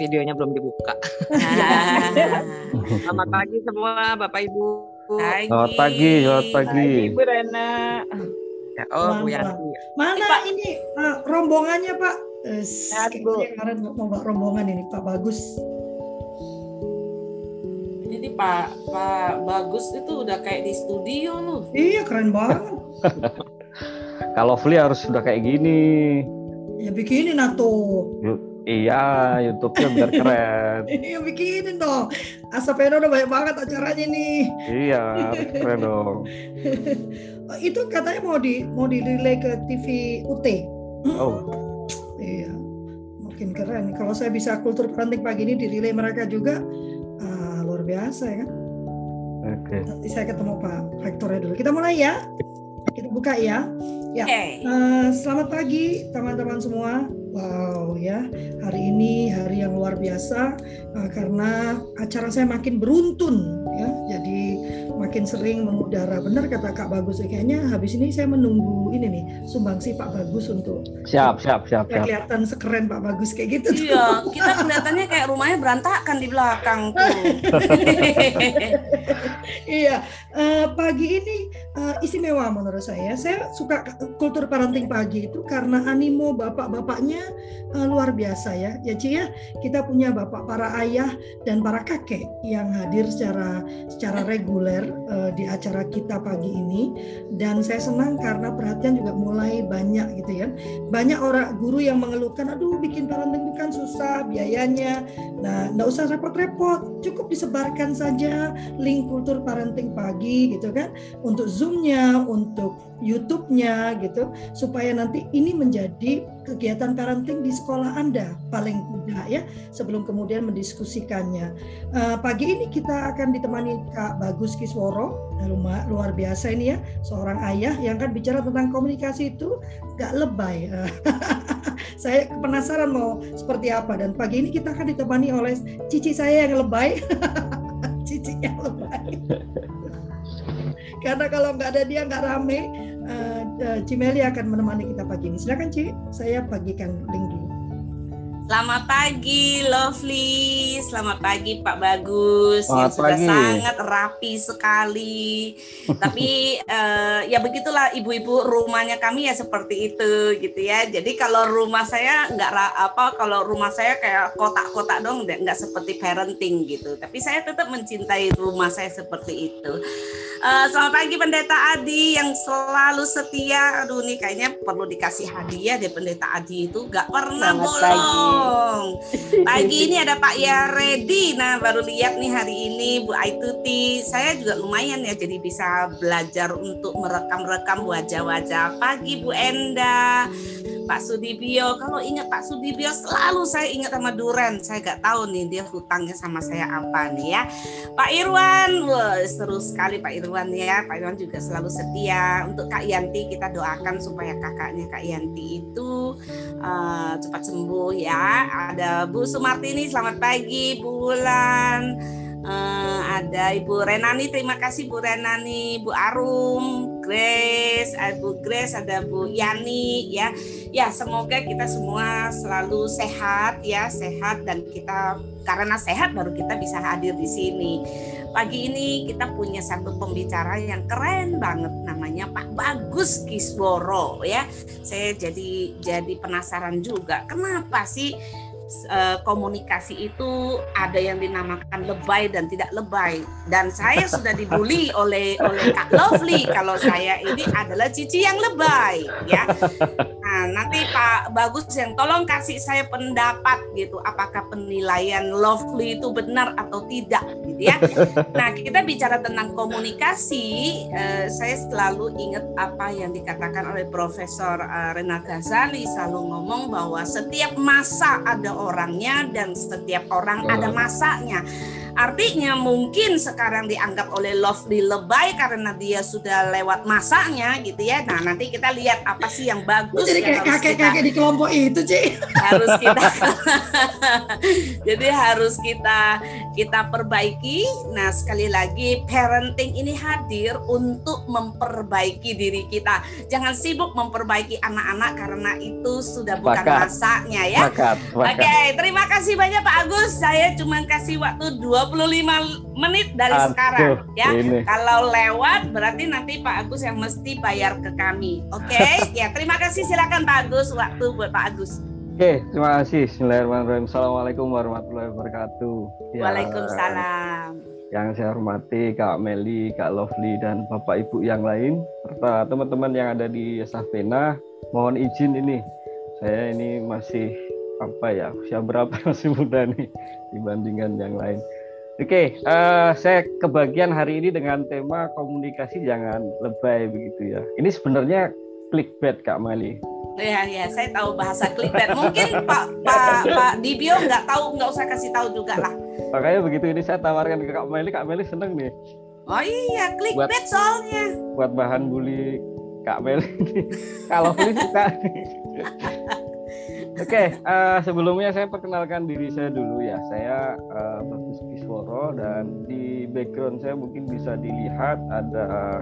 videonya belum dibuka. Selamat pagi semua Bapak Ibu. Pagi. Selamat pagi, selamat pagi. Ibu Rena. Ya, oh, Bu Yanti. Mana Pak. ini eh, rombongannya Pak? Eh, Bu. kemarin mau bawa rombongan ini Pak Bagus. Jadi Pak Pak Bagus itu udah kayak di studio loh. Iya keren banget. Kalau Fli harus sudah kayak gini. Ya bikinin atuh. Iya, YouTube-nya biar keren. Iya bikinin dong. Asapeno udah banyak banget acaranya nih. Iya, harus keren dong. Itu katanya mau di mau di relay ke TV UT. Oh, Iya. Makin keren. Kalau saya bisa kultur parenting pagi ini di relay mereka juga ah, luar biasa ya kan. oke. Nanti saya ketemu Pak Rektornya dulu. Kita mulai ya. Kita buka ya. Ya. Oke. Eh, selamat pagi teman-teman semua. Wow ya, hari ini hari yang luar biasa eh, karena acara saya makin beruntun ya. Jadi makin sering mengudara. Benar kata Kak Bagus ya, kayaknya habis ini saya menunggu ini nih sumbangsi Pak Bagus untuk Siap, siap, siap, siap. kelihatan sekeren Pak Bagus kayak gitu. tuh. Iya, kita kelihatannya kayak rumahnya berantakan di belakang tuh. Iya, eh, pagi ini eh, istimewa menurut saya. Saya suka kultur parenting pagi itu karena animo bapak-bapaknya eh, luar biasa ya. Ya Ci ya, kita punya bapak para ayah dan para kakek yang hadir secara secara reguler eh, di acara kita pagi ini. Dan saya senang karena perhatian juga mulai banyak gitu ya. Banyak orang guru yang mengeluhkan, aduh bikin parenting itu kan susah biayanya. Nah, nggak usah repot-repot, cukup disebarkan saja link kultur parenting pagi gitu kan untuk zoomnya untuk YouTube-nya gitu supaya nanti ini menjadi kegiatan parenting di sekolah anda paling tidak ya sebelum kemudian mendiskusikannya. Eh, pagi ini kita akan ditemani Kak Bagus Kisworo luar, luar biasa ini ya seorang ayah yang kan bicara tentang komunikasi itu gak lebay. Saya penasaran mau seperti apa dan pagi ini kita akan ditemani oleh cici saya yang lebay cici yang karena kalau nggak ada dia nggak rame eh, eh, Cimeli akan menemani kita pagi ini. Silakan Ci. Saya bagikan link dulu Selamat pagi, Lovely. Selamat pagi, Pak Bagus. yang Selamat sudah pagi. sangat rapi sekali. Tapi eh, ya begitulah ibu-ibu rumahnya kami ya seperti itu, gitu ya. Jadi kalau rumah saya nggak apa, kalau rumah saya kayak kotak-kotak dong, nggak seperti parenting gitu. Tapi saya tetap mencintai rumah saya seperti itu. Eh, selamat pagi Pendeta Adi yang selalu setia. Aduh nih kayaknya perlu dikasih hadiah deh Pendeta Adi itu nggak pernah Selamat bolong. Pagi ini ada Pak Yaredi. Nah baru lihat nih hari ini Bu Aituti. Saya juga lumayan ya jadi bisa belajar untuk merekam-rekam wajah-wajah. Pagi Bu Enda. Pak Sudibyo, kalau ingat Pak Sudibyo selalu saya ingat sama Duren. Saya nggak tahu nih dia hutangnya sama saya apa nih ya. Pak Irwan, wah seru sekali Pak Irwan ya. Pak Irwan juga selalu setia. Untuk Kak Yanti kita doakan supaya kakaknya Kak Yanti itu eh, cepat sembuh ya. Ada Bu Sumartini, selamat pagi Bu. Eh, ada Ibu Renani, terima kasih Bu Renani, Bu Arum, Grace, ada Bu Grace, ada Bu Yani ya. Ya, semoga kita semua selalu sehat ya, sehat dan kita karena sehat baru kita bisa hadir di sini. Pagi ini kita punya satu pembicara yang keren banget namanya Pak Bagus Kisworo ya. Saya jadi jadi penasaran juga kenapa sih eh, komunikasi itu ada yang dinamakan lebay dan tidak lebay dan saya sudah dibully oleh oleh Kak Lovely kalau saya ini adalah cici yang lebay ya. Nah, nanti Pak Bagus yang tolong kasih saya pendapat gitu apakah penilaian Lovely itu benar atau tidak gitu ya. Nah, kita bicara tentang komunikasi, eh, saya selalu ingat apa yang dikatakan oleh Profesor eh, Rena Ghazali selalu ngomong bahwa setiap masa ada orangnya dan setiap orang ada masanya. Artinya mungkin sekarang dianggap oleh Lovely lebay karena dia sudah lewat masanya gitu ya. Nah, nanti kita lihat apa sih yang bagus jadi kayak kakek-kakek di kelompok itu Ci harus kita jadi harus kita kita perbaiki. Nah, sekali lagi parenting ini hadir untuk memperbaiki diri kita. Jangan sibuk memperbaiki anak-anak karena itu sudah bukan Sepakat. masanya ya. Oke, sepakat. terima kasih banyak Pak Agus. Saya cuma kasih waktu 25 menit dari Aduh, sekarang ya. Ini. Kalau lewat berarti nanti Pak Agus yang mesti bayar ke kami. Oke? ya, terima kasih silakan Pak Agus waktu buat Pak Agus. Oke, terima kasih. Bismillahirrahmanirrahim. Assalamualaikum warahmatullahi wabarakatuh. Ya, Waalaikumsalam. Yang saya hormati Kak Meli, Kak Lovely, dan Bapak Ibu yang lain, serta teman-teman yang ada di Safena, mohon izin ini. Saya ini masih apa ya, usia berapa masih muda nih dibandingkan yang lain. Oke, eh, saya kebagian hari ini dengan tema komunikasi jangan lebay begitu ya. Ini sebenarnya clickbait Kak Meli. Ya, ya, saya tahu bahasa clickbait. Mungkin Pak Pak Pak Dibio nggak tahu, nggak usah kasih tahu juga lah. Makanya begitu ini saya tawarkan ke Kak Meli, Kak Meli seneng nih Oh iya, clickbait soalnya. buat bahan bully Kak Meli. Kalau Meli suka. Oke, eh, sebelumnya saya perkenalkan diri saya dulu ya. Saya eh, Bagus Kisworo dan di background saya mungkin bisa dilihat ada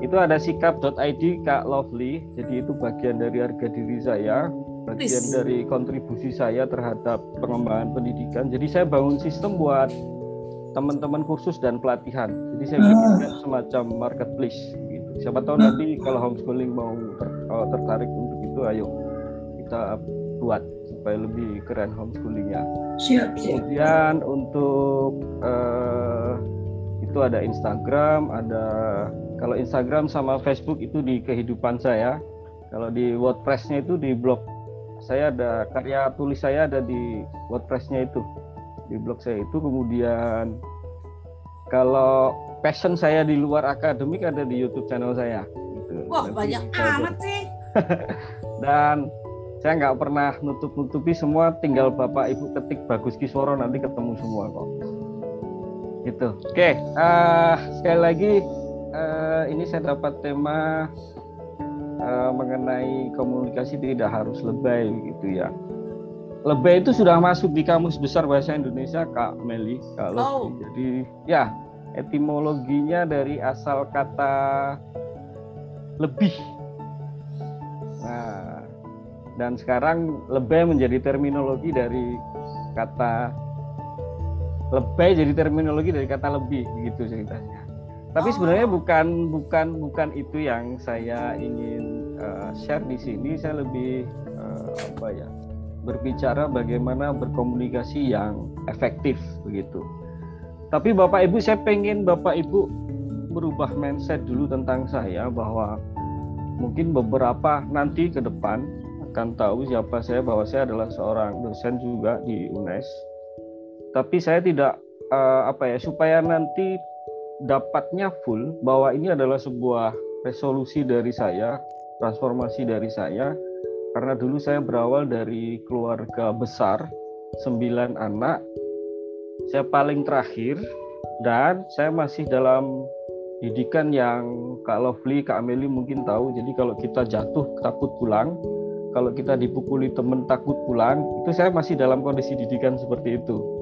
itu ada sikap.id Kak Lovely. Jadi itu bagian dari harga diri saya, bagian dari kontribusi saya terhadap pengembangan pendidikan. Jadi saya bangun sistem buat teman-teman kursus dan pelatihan. Jadi saya bikin semacam marketplace gitu. Siapa tahu nanti kalau homeschooling mau ter- eh, tertarik untuk itu, ayo kita buat supaya lebih keren homeschoolingnya. Siap, siap. Kemudian untuk eh, itu ada Instagram, ada kalau Instagram sama Facebook itu di kehidupan saya. Kalau di WordPress-nya itu di blog saya ada karya tulis saya ada di WordPress-nya itu di blog saya itu. Kemudian kalau passion saya di luar akademik ada di YouTube channel saya. Gitu. Wah, Nanti banyak saya amat sih. dan saya nggak pernah nutup-nutupi semua tinggal bapak ibu ketik bagus kisworo nanti ketemu semua kok gitu oke eh, sekali lagi eh, ini saya dapat tema eh, mengenai komunikasi tidak harus lebay gitu ya lebay itu sudah masuk di kamus besar bahasa Indonesia kak Meli kalau Oh. jadi ya etimologinya dari asal kata lebih Nah, dan sekarang lebay menjadi terminologi dari kata lebay jadi terminologi dari kata lebih gitu ceritanya. Tapi Oh. sebenarnya bukan bukan bukan itu yang saya ingin uh, share di sini. Saya lebih uh, apa ya berbicara bagaimana berkomunikasi yang efektif begitu. Tapi Bapak Ibu saya pengen Bapak Ibu merubah mindset dulu tentang saya bahwa mungkin beberapa nanti ke depan akan tahu siapa saya bahwa saya adalah seorang dosen juga di UNES. Tapi saya tidak eh, apa ya supaya nanti dapatnya full bahwa ini adalah sebuah resolusi dari saya, transformasi dari saya karena dulu saya berawal dari keluarga besar, sembilan anak. Saya paling terakhir dan saya masih dalam didikan yang Kak Lovely, Kak Amelie mungkin tahu. Jadi kalau kita jatuh takut pulang, kalau kita dipukuli temen takut pulang, itu saya masih dalam kondisi didikan seperti itu.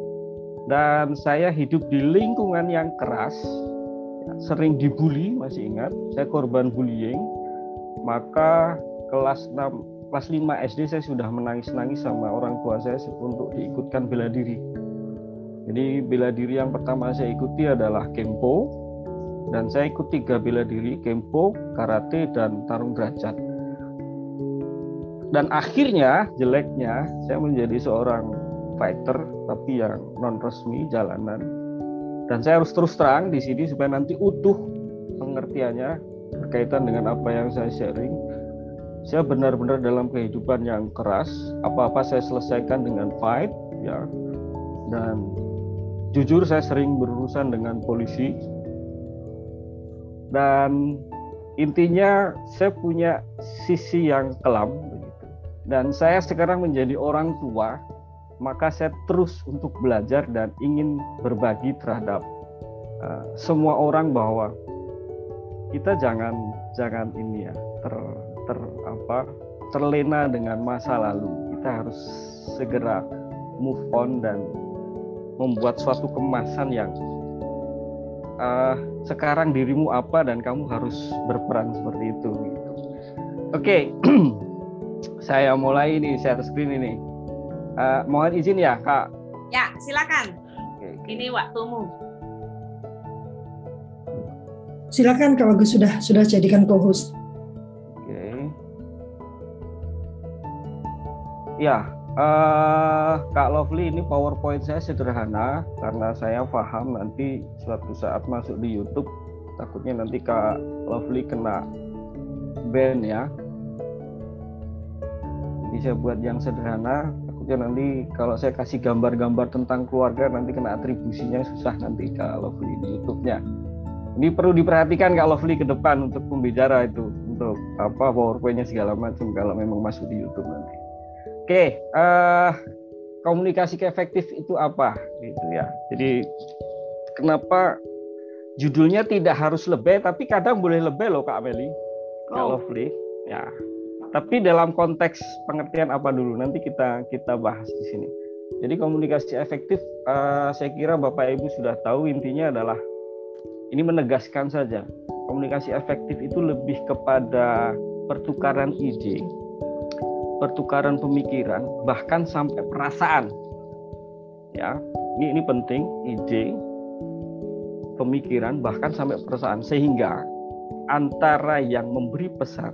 Dan saya hidup di lingkungan yang keras, sering dibully, masih ingat, saya korban bullying. Maka kelas 6, kelas 5 SD saya sudah menangis-nangis sama orang tua saya untuk diikutkan bela diri. Jadi bela diri yang pertama saya ikuti adalah Kempo, dan saya ikut tiga bela diri, Kempo, Karate, dan Tarung Derajat. Dan akhirnya jeleknya saya menjadi seorang fighter tapi yang non resmi jalanan. Dan saya harus terus terang di sini supaya nanti utuh pengertiannya berkaitan dengan apa yang saya sharing. Saya benar-benar dalam kehidupan yang keras, apa-apa saya selesaikan dengan fight ya. Dan jujur saya sering berurusan dengan polisi, dan intinya saya punya sisi yang kelam. Dan saya sekarang menjadi orang tua, maka saya terus untuk belajar dan ingin berbagi terhadap uh, semua orang bahwa kita jangan jangan ini ya ter, ter apa terlena dengan masa lalu. Kita harus segera move on dan membuat suatu kemasan yang uh, sekarang dirimu apa dan kamu harus berperan seperti itu. Gitu. Oke, okay. saya mulai ini share screen ini. Uh, mohon izin ya kak. Ya silakan. Okay. Ini waktumu. Silakan Kak Bagus sudah sudah jadikan co-host. Oke. Okay. Ya, Uh, Kak Lovely ini PowerPoint saya sederhana karena saya paham nanti suatu saat masuk di YouTube takutnya nanti Kak Lovely kena ban ya. Jadi saya buat yang sederhana takutnya nanti kalau saya kasih gambar-gambar tentang keluarga nanti kena atribusinya susah nanti Kak Lovely di YouTube-nya. Ini perlu diperhatikan Kak Lovely ke depan untuk pembicara itu untuk apa PowerPoint-nya segala macam kalau memang masuk di YouTube nanti. Oke, uh, komunikasi efektif itu apa gitu ya. Jadi kenapa judulnya tidak harus lebih tapi kadang boleh lebih loh Kak Meli. Oh. Kak Lovely. Ya. Tapi dalam konteks pengertian apa dulu nanti kita kita bahas di sini. Jadi komunikasi efektif uh, saya kira Bapak Ibu sudah tahu intinya adalah ini menegaskan saja. Komunikasi efektif itu lebih kepada pertukaran ide, pertukaran pemikiran bahkan sampai perasaan ya ini ini penting ide pemikiran bahkan sampai perasaan sehingga antara yang memberi pesan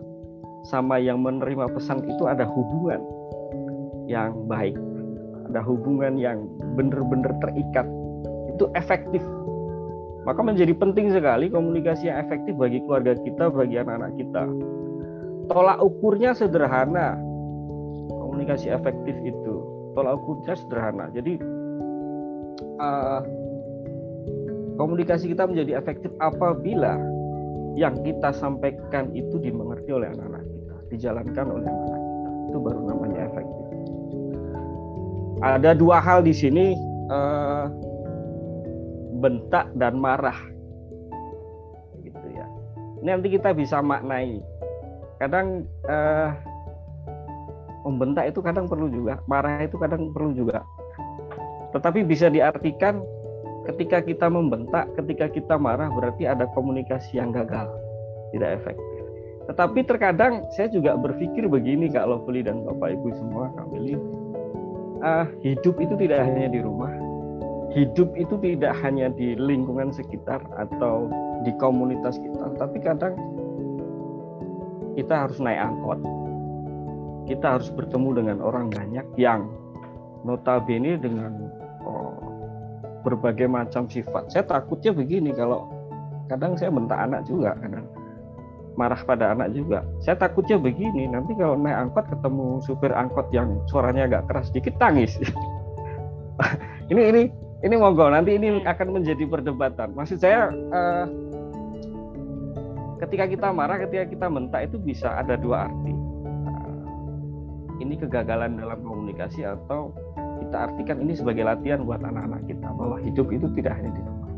sama yang menerima pesan itu ada hubungan yang baik ada hubungan yang benar-benar terikat. Itu efektif. Maka menjadi penting sekali komunikasi yang efektif bagi keluarga kita bagi anak-anak kita. Tolak ukurnya sederhana. Komunikasi efektif itu. Tolak ukurnya sederhana. Jadi uh, komunikasi kita menjadi efektif apabila yang kita sampaikan itu dimengerti oleh anak-anak dijalankan oleh anak-anak kita. Itu baru namanya efektif. Ada dua hal di sini uh, bentak dan marah. Gitu ya. Ini nanti kita bisa maknai. Kadang uh, membentak itu kadang perlu juga, marah itu kadang perlu juga. Tetapi bisa diartikan ketika kita membentak, ketika kita marah berarti ada komunikasi yang gagal, tidak efektif. Tetapi terkadang saya juga berpikir begini Kak Lovely dan Bapak Ibu semua, Kak Willy, uh, hidup itu tidak hanya di rumah, hidup itu tidak hanya di lingkungan sekitar atau di komunitas kita, tapi kadang kita harus naik angkot, kita harus bertemu dengan orang banyak yang notabene dengan oh, berbagai macam sifat. Saya takutnya begini kalau kadang saya bentak anak juga, kadang marah pada anak juga. Saya takutnya begini, nanti kalau naik angkot ketemu supir angkot yang suaranya agak keras sedikit tangis. ini ini ini monggo nanti ini akan menjadi perdebatan. Maksud saya uh, ketika kita marah, ketika kita bentak itu bisa ada dua arti ini kegagalan dalam komunikasi atau kita artikan ini sebagai latihan buat anak-anak kita bahwa hidup itu tidak hanya di rumah.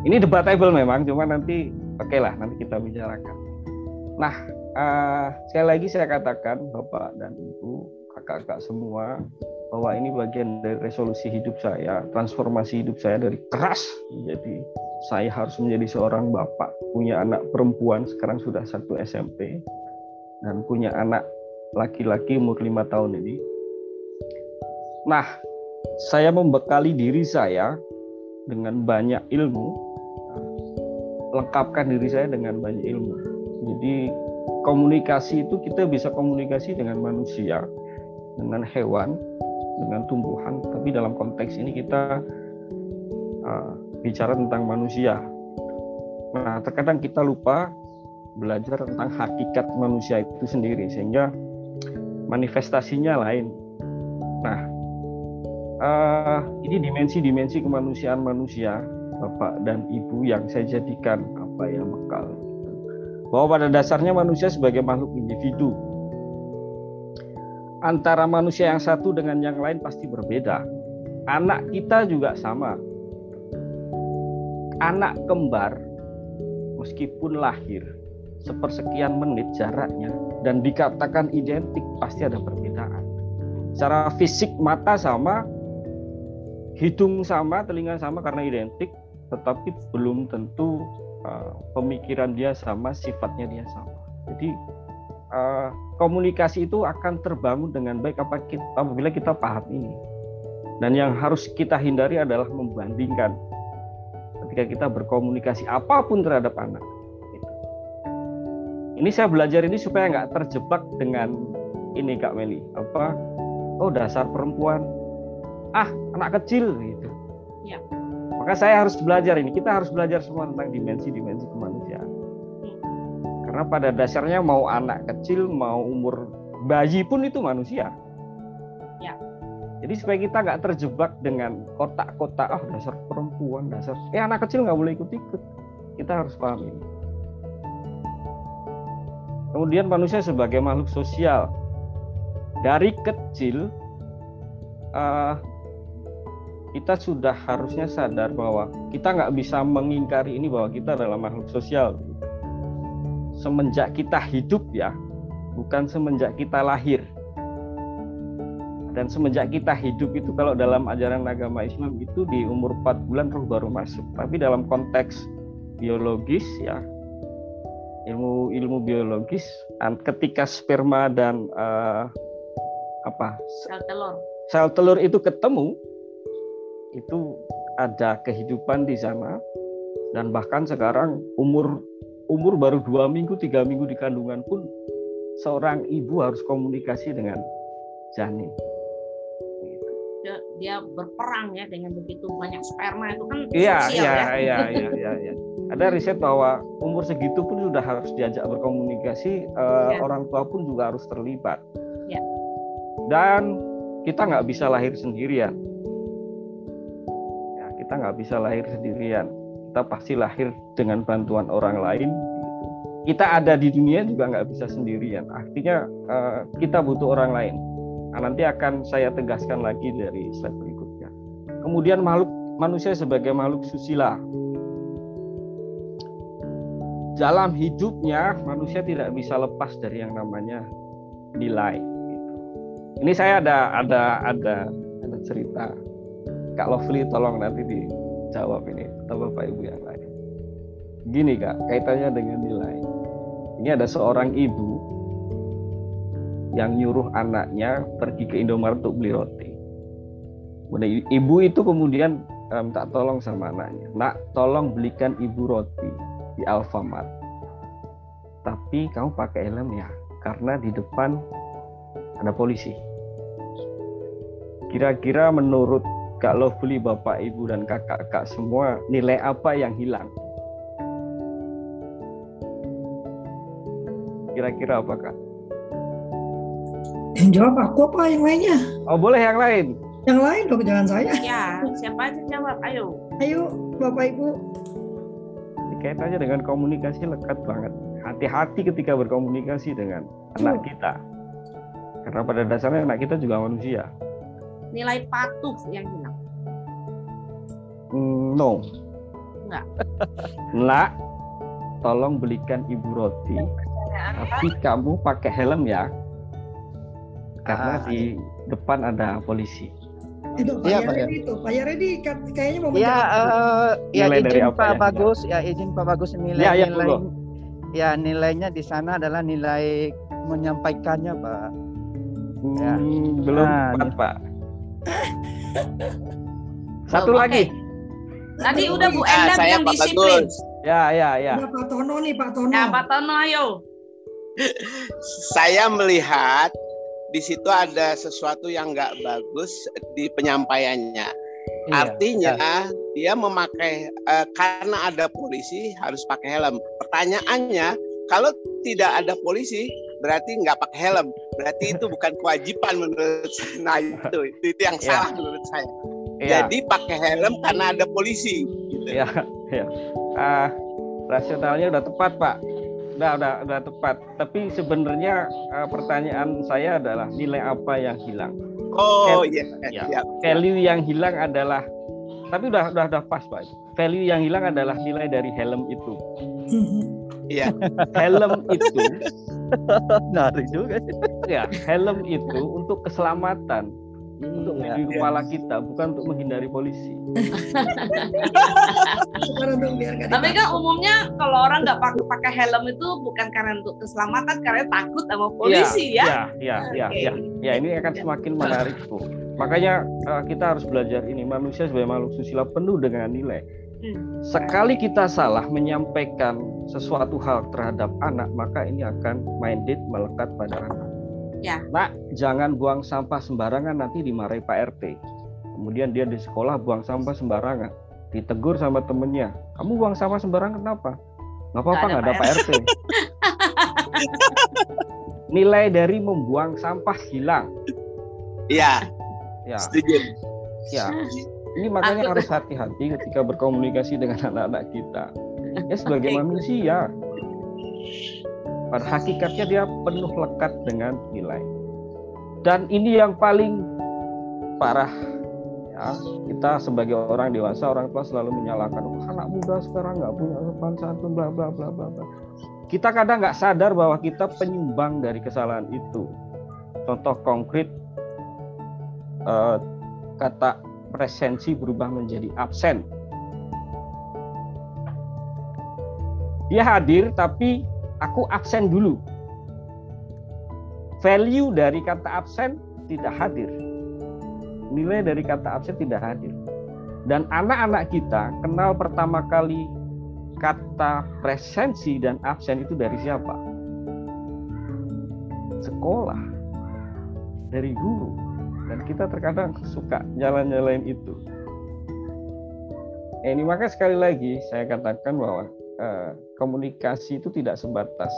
Ini debatable memang, cuma nanti oke okay lah nanti kita bicarakan. Nah, uh, sekali lagi saya katakan Bapak dan Ibu, kakak-kakak semua bahwa ini bagian dari resolusi hidup saya, transformasi hidup saya dari keras menjadi saya harus menjadi seorang bapak, punya anak perempuan sekarang sudah satu SMP dan punya anak laki-laki umur lima tahun ini. Nah, saya membekali diri saya dengan banyak ilmu, lengkapkan diri saya dengan banyak ilmu. Jadi komunikasi itu kita bisa komunikasi dengan manusia, dengan hewan, dengan tumbuhan, tapi dalam konteks ini kita uh, bicara tentang manusia. Nah, terkadang kita lupa belajar tentang hakikat manusia itu sendiri sehingga manifestasinya lain. Nah, uh, ini dimensi-dimensi kemanusiaan manusia, Bapak dan Ibu yang saya jadikan apa ya bekal. Bahwa pada dasarnya manusia sebagai makhluk individu. Antara manusia yang satu dengan yang lain pasti berbeda. Anak kita juga sama. Anak kembar meskipun lahir sepersekian menit jaraknya dan dikatakan identik pasti ada perbedaan. Secara fisik mata sama, hidung sama, telinga sama karena identik, tetapi belum tentu uh, pemikiran dia sama, sifatnya dia sama. Jadi uh, komunikasi itu akan terbangun dengan baik apabila kita paham ini. Dan yang harus kita hindari adalah membandingkan ketika kita berkomunikasi apa pun terhadap anak. Gitu. Ini saya belajar ini supaya nggak terjebak dengan ini Kak Meli. Apa? Oh dasar perempuan. Ah anak kecil gitu. Ya. Maka saya harus belajar ini. Kita harus belajar semua tentang dimensi-dimensi kemanusiaan. Karena pada dasarnya mau anak kecil, mau umur bayi pun itu manusia. Jadi supaya kita nggak terjebak dengan kotak-kotak, ah oh, dasar perempuan, dasar, eh anak kecil nggak boleh ikut-ikut. Kita harus paham ini. Kemudian manusia sebagai makhluk sosial, dari kecil uh, kita sudah harusnya sadar bahwa kita nggak bisa mengingkari ini bahwa kita adalah makhluk sosial. Semenjak kita hidup ya, bukan semenjak kita lahir. Dan semenjak kita hidup itu kalau dalam ajaran agama Islam itu di umur 4 bulan roh baru masuk. Tapi dalam konteks biologis ya ilmu ilmu biologis ketika sperma dan uh, apa? Sel telur. Sel telur itu ketemu itu ada kehidupan di sana dan bahkan sekarang umur umur baru dua minggu tiga minggu di kandungan pun seorang ibu harus komunikasi dengan janin dia berperang ya dengan begitu banyak sperma itu kan iya iya, ya. iya iya iya iya ada riset bahwa umur segitu pun sudah harus diajak berkomunikasi ya. orang tua pun juga harus terlibat ya. dan kita nggak bisa lahir sendirian ya, kita nggak bisa lahir sendirian kita pasti lahir dengan bantuan orang lain kita ada di dunia juga nggak bisa sendirian artinya uh, kita butuh orang lain Nah, nanti akan saya tegaskan lagi dari slide berikutnya. Kemudian makhluk manusia sebagai makhluk susila. Dalam hidupnya manusia tidak bisa lepas dari yang namanya nilai. Gitu. Ini saya ada ada ada ada cerita. Kak Lovely tolong nanti dijawab ini atau Bapak Ibu yang lain. Gini Kak, kaitannya dengan nilai. Ini ada seorang ibu yang nyuruh anaknya pergi ke Indomaret untuk beli roti. Kemudian ibu itu kemudian um, minta tolong sama anaknya, nak tolong belikan ibu roti di Alfamart. Tapi kamu pakai helm ya, karena di depan ada polisi. Kira-kira menurut Kak Lovely, Bapak, Ibu, dan kakak-kakak semua, nilai apa yang hilang? Kira-kira apa Kak? Yang jawab aku apa yang lainnya? Oh boleh yang lain. Yang lain dong jangan saya. Ya siapa aja jawab ayo. Ayo Bapak Ibu. Kaitannya dengan komunikasi lekat banget. Hati-hati ketika berkomunikasi dengan oh. anak kita. Karena pada dasarnya anak kita juga manusia. Nilai patuh yang hilang. Mm, no. Enggak. Nak, tolong belikan ibu roti. Tapi kamu pakai helm ya karena ah. di depan ada polisi. Itu Pak ya, Yaredi itu, Pak Yaredi kayaknya mau Ya, uh, ya nilai izin Pak ya? Bagus, ya izin Pak Bagus nilai ya, ya, nilai ya nilainya di sana adalah nilai menyampaikannya Pak. Ya. Hmm, belum nah, empat, Pak. Satu lagi. Tadi udah Bu Enda ah, yang disiplin. Bagus. Ya, ya, ya. Nah, Pak Tono nih, Pak Tono. Ya, Pak Tono ayo. saya melihat di situ ada sesuatu yang nggak bagus di penyampaiannya. Iya, Artinya ya. dia memakai uh, karena ada polisi harus pakai helm. Pertanyaannya kalau tidak ada polisi berarti nggak pakai helm. Berarti itu bukan kewajiban menurut saya. Nah itu itu, itu yang iya. salah menurut saya. Ya. Jadi pakai helm karena ada polisi. Gitu. Ya, ya. Uh, rasionalnya udah tepat Pak udah udah udah tepat. Tapi sebenarnya uh, pertanyaan saya adalah nilai apa yang hilang? Oh iya. Ya. ya. Value yang hilang adalah tapi udah udah udah pas pak. Value yang hilang adalah nilai dari helm itu. Iya. helm itu. Nari juga. ya helm itu untuk keselamatan untuk iya, menjadi kepala kita bukan untuk menghindari polisi. Tapi kan umumnya kalau orang nggak pakai pakai helm itu bukan karena untuk keselamatan, karena takut sama polisi ya. Ya, ya, ya, okay. ya, ya. Ini akan semakin menarik bu. Makanya uh, kita harus belajar ini manusia sebagai makhluk susila penuh dengan nilai. Hmm. Sekali kita salah menyampaikan sesuatu hal terhadap anak, maka ini akan minded melekat pada anak. Ya. Nak, jangan buang sampah sembarangan nanti dimarahi Pak RT. Kemudian dia di sekolah buang sampah sembarangan. Ditegur sama temennya. Kamu buang sampah sembarangan kenapa? Nggak apa-apa nggak ada Pak RT. Nilai dari membuang sampah hilang. Iya. Ya. Setuju. Ya. Ini makanya harus hati-hati ketika berkomunikasi dengan anak-anak kita. Ya sebagai manusia pada hakikatnya dia penuh lekat dengan nilai. Dan ini yang paling parah ya, kita sebagai orang dewasa orang tua selalu menyalahkan oh, anak muda sekarang nggak punya sopan santun bla bla bla bla. Kita kadang nggak sadar bahwa kita penyumbang dari kesalahan itu. Contoh konkret eh, kata presensi berubah menjadi absen. Dia hadir tapi aku absen dulu. Value dari kata absen tidak hadir. Nilai dari kata absen tidak hadir. Dan anak-anak kita kenal pertama kali kata presensi dan absen itu dari siapa? Sekolah. Dari guru. Dan kita terkadang suka jalan-jalain itu. Ini maka sekali lagi saya katakan bahwa Eh, komunikasi itu tidak sebatas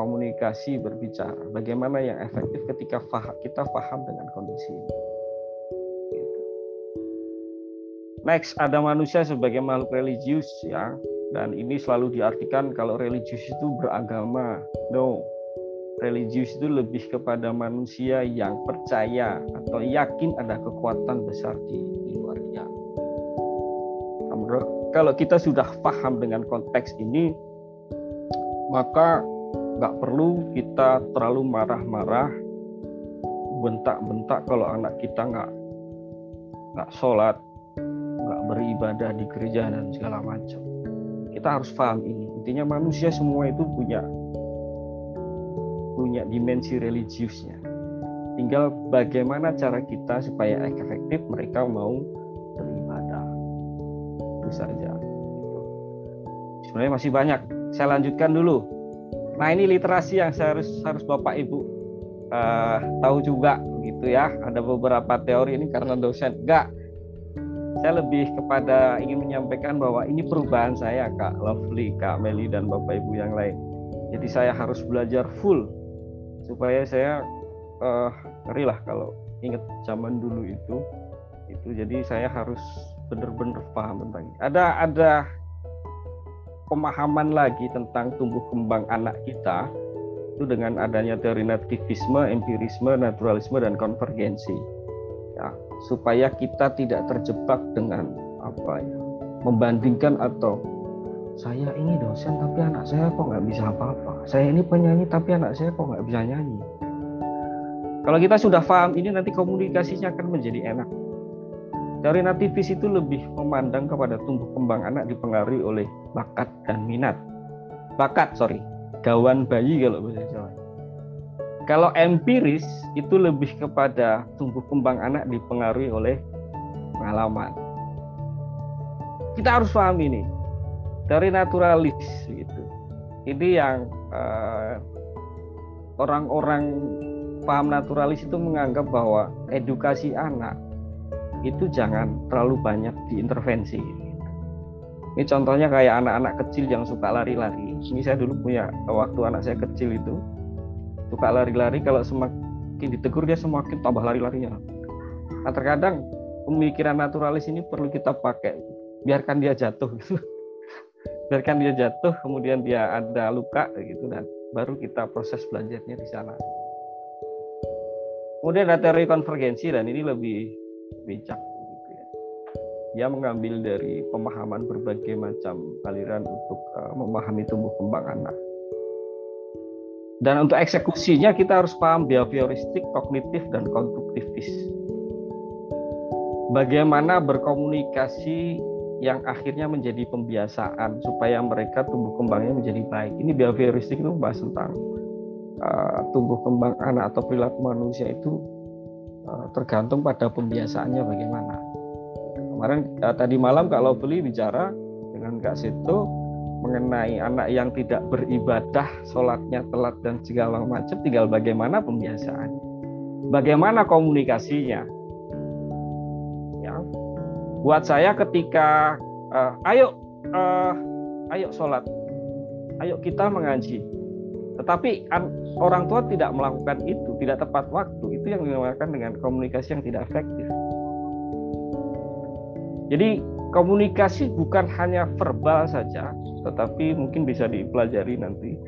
komunikasi berbicara. Bagaimana yang efektif ketika kita paham dengan kondisi ini. Next, ada manusia sebagai makhluk religius ya, dan ini selalu diartikan kalau religius itu beragama. No, religius itu lebih kepada manusia yang percaya atau yakin ada kekuatan besar di, di luar dia kalau kita sudah paham dengan konteks ini, maka nggak perlu kita terlalu marah-marah, bentak-bentak kalau anak kita nggak nggak sholat, nggak beribadah di gereja dan segala macam. Kita harus paham ini. Intinya manusia semua itu punya punya dimensi religiusnya. Tinggal bagaimana cara kita supaya efektif mereka mau itu saja. Sebenarnya masih banyak. Saya lanjutkan dulu. Nah ini literasi yang saya harus harus bapak ibu uh, tahu juga, gitu ya. Ada beberapa teori ini karena dosen. Enggak, saya lebih kepada ingin menyampaikan bahwa ini perubahan saya Kak Lovely, Kak Meli dan Bapak Ibu yang lain. Jadi saya harus belajar full supaya saya uh, ngeri lah kalau ingat zaman dulu itu itu jadi saya harus benar-benar paham tentang ini. Ada ada pemahaman lagi tentang tumbuh kembang anak kita itu dengan adanya teori nativisme, empirisme, naturalisme dan konvergensi. Ya, supaya kita tidak terjebak dengan apa ya, membandingkan atau saya ini dosen tapi anak saya kok nggak bisa apa-apa. Saya ini penyanyi tapi anak saya kok nggak bisa nyanyi. Kalau kita sudah paham ini nanti komunikasinya akan menjadi enak Teori nativis itu lebih memandang kepada tumbuh kembang anak dipengaruhi oleh bakat dan minat. Bakat, sorry, gawan bayi kalau bahasa Jawa. Kalau empiris itu lebih kepada tumbuh kembang anak dipengaruhi oleh pengalaman. Kita harus paham ini. Dari naturalis gitu. Ini yang eh, orang-orang paham naturalis itu menganggap bahwa edukasi anak itu jangan terlalu banyak diintervensi. Ini contohnya kayak anak-anak kecil yang suka lari-lari. Ini saya dulu punya waktu anak saya kecil itu suka lari-lari kalau semakin ditegur dia semakin tambah lari-larinya. Nah terkadang pemikiran naturalis ini perlu kita pakai. Biarkan dia jatuh gitu. Biarkan dia jatuh, kemudian dia ada luka gitu dan baru kita proses belajarnya di sana. Kemudian ada teori konvergensi dan ini lebih bijak gitu ya. Dia mengambil dari pemahaman berbagai macam aliran untuk uh, memahami tumbuh kembang anak. Dan untuk eksekusinya kita harus paham behavioristik, kognitif, dan konstruktivis. bagaimana berkomunikasi yang akhirnya menjadi pembiasaan supaya mereka tumbuh kembangnya menjadi baik. Ini behavioristik itu membahas tentang uh, tumbuh kembang anak atau perilaku manusia itu tergantung pada pembiasaannya bagaimana. Kemarin uh, tadi malam Kak Lovely bicara dengan Kak Seto mengenai anak yang tidak beribadah, sholatnya telat dan segala macam, tinggal bagaimana pembiasaan, bagaimana komunikasinya. Ya, buat saya ketika uh, ayo uh, ayo sholat, ayo kita mengaji, tetapi orang tua tidak melakukan itu, tidak tepat waktu, itu yang dinamakan dengan komunikasi yang tidak efektif. Jadi komunikasi bukan hanya verbal saja, tetapi mungkin bisa dipelajari nanti.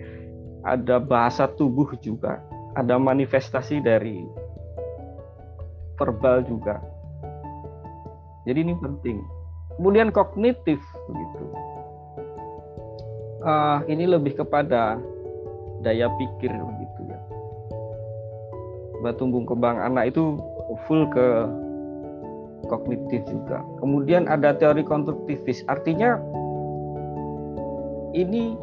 Ada bahasa tubuh juga, ada manifestasi dari verbal juga. Jadi ini penting. Kemudian kognitif begitu. Uh, ini lebih kepada daya pikir begitu ya. Tumbuh kembang anak itu full ke kognitif juga. Kemudian ada teori konstruktivis, artinya ini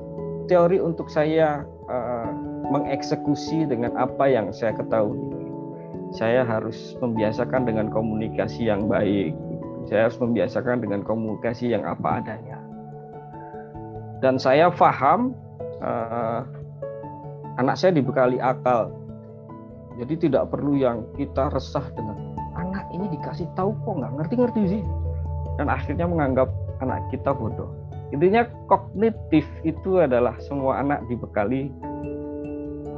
teori untuk saya uh, mengeksekusi dengan apa yang saya ketahui. Saya harus membiasakan dengan komunikasi yang baik. Saya harus membiasakan dengan komunikasi yang apa adanya. Dan saya paham uh, anak saya dibekali akal. Jadi tidak perlu yang kita resah dengan anak ini dikasih tahu kok nggak ngerti-ngerti sih. Dan akhirnya menganggap anak kita bodoh Intinya kognitif itu adalah semua anak dibekali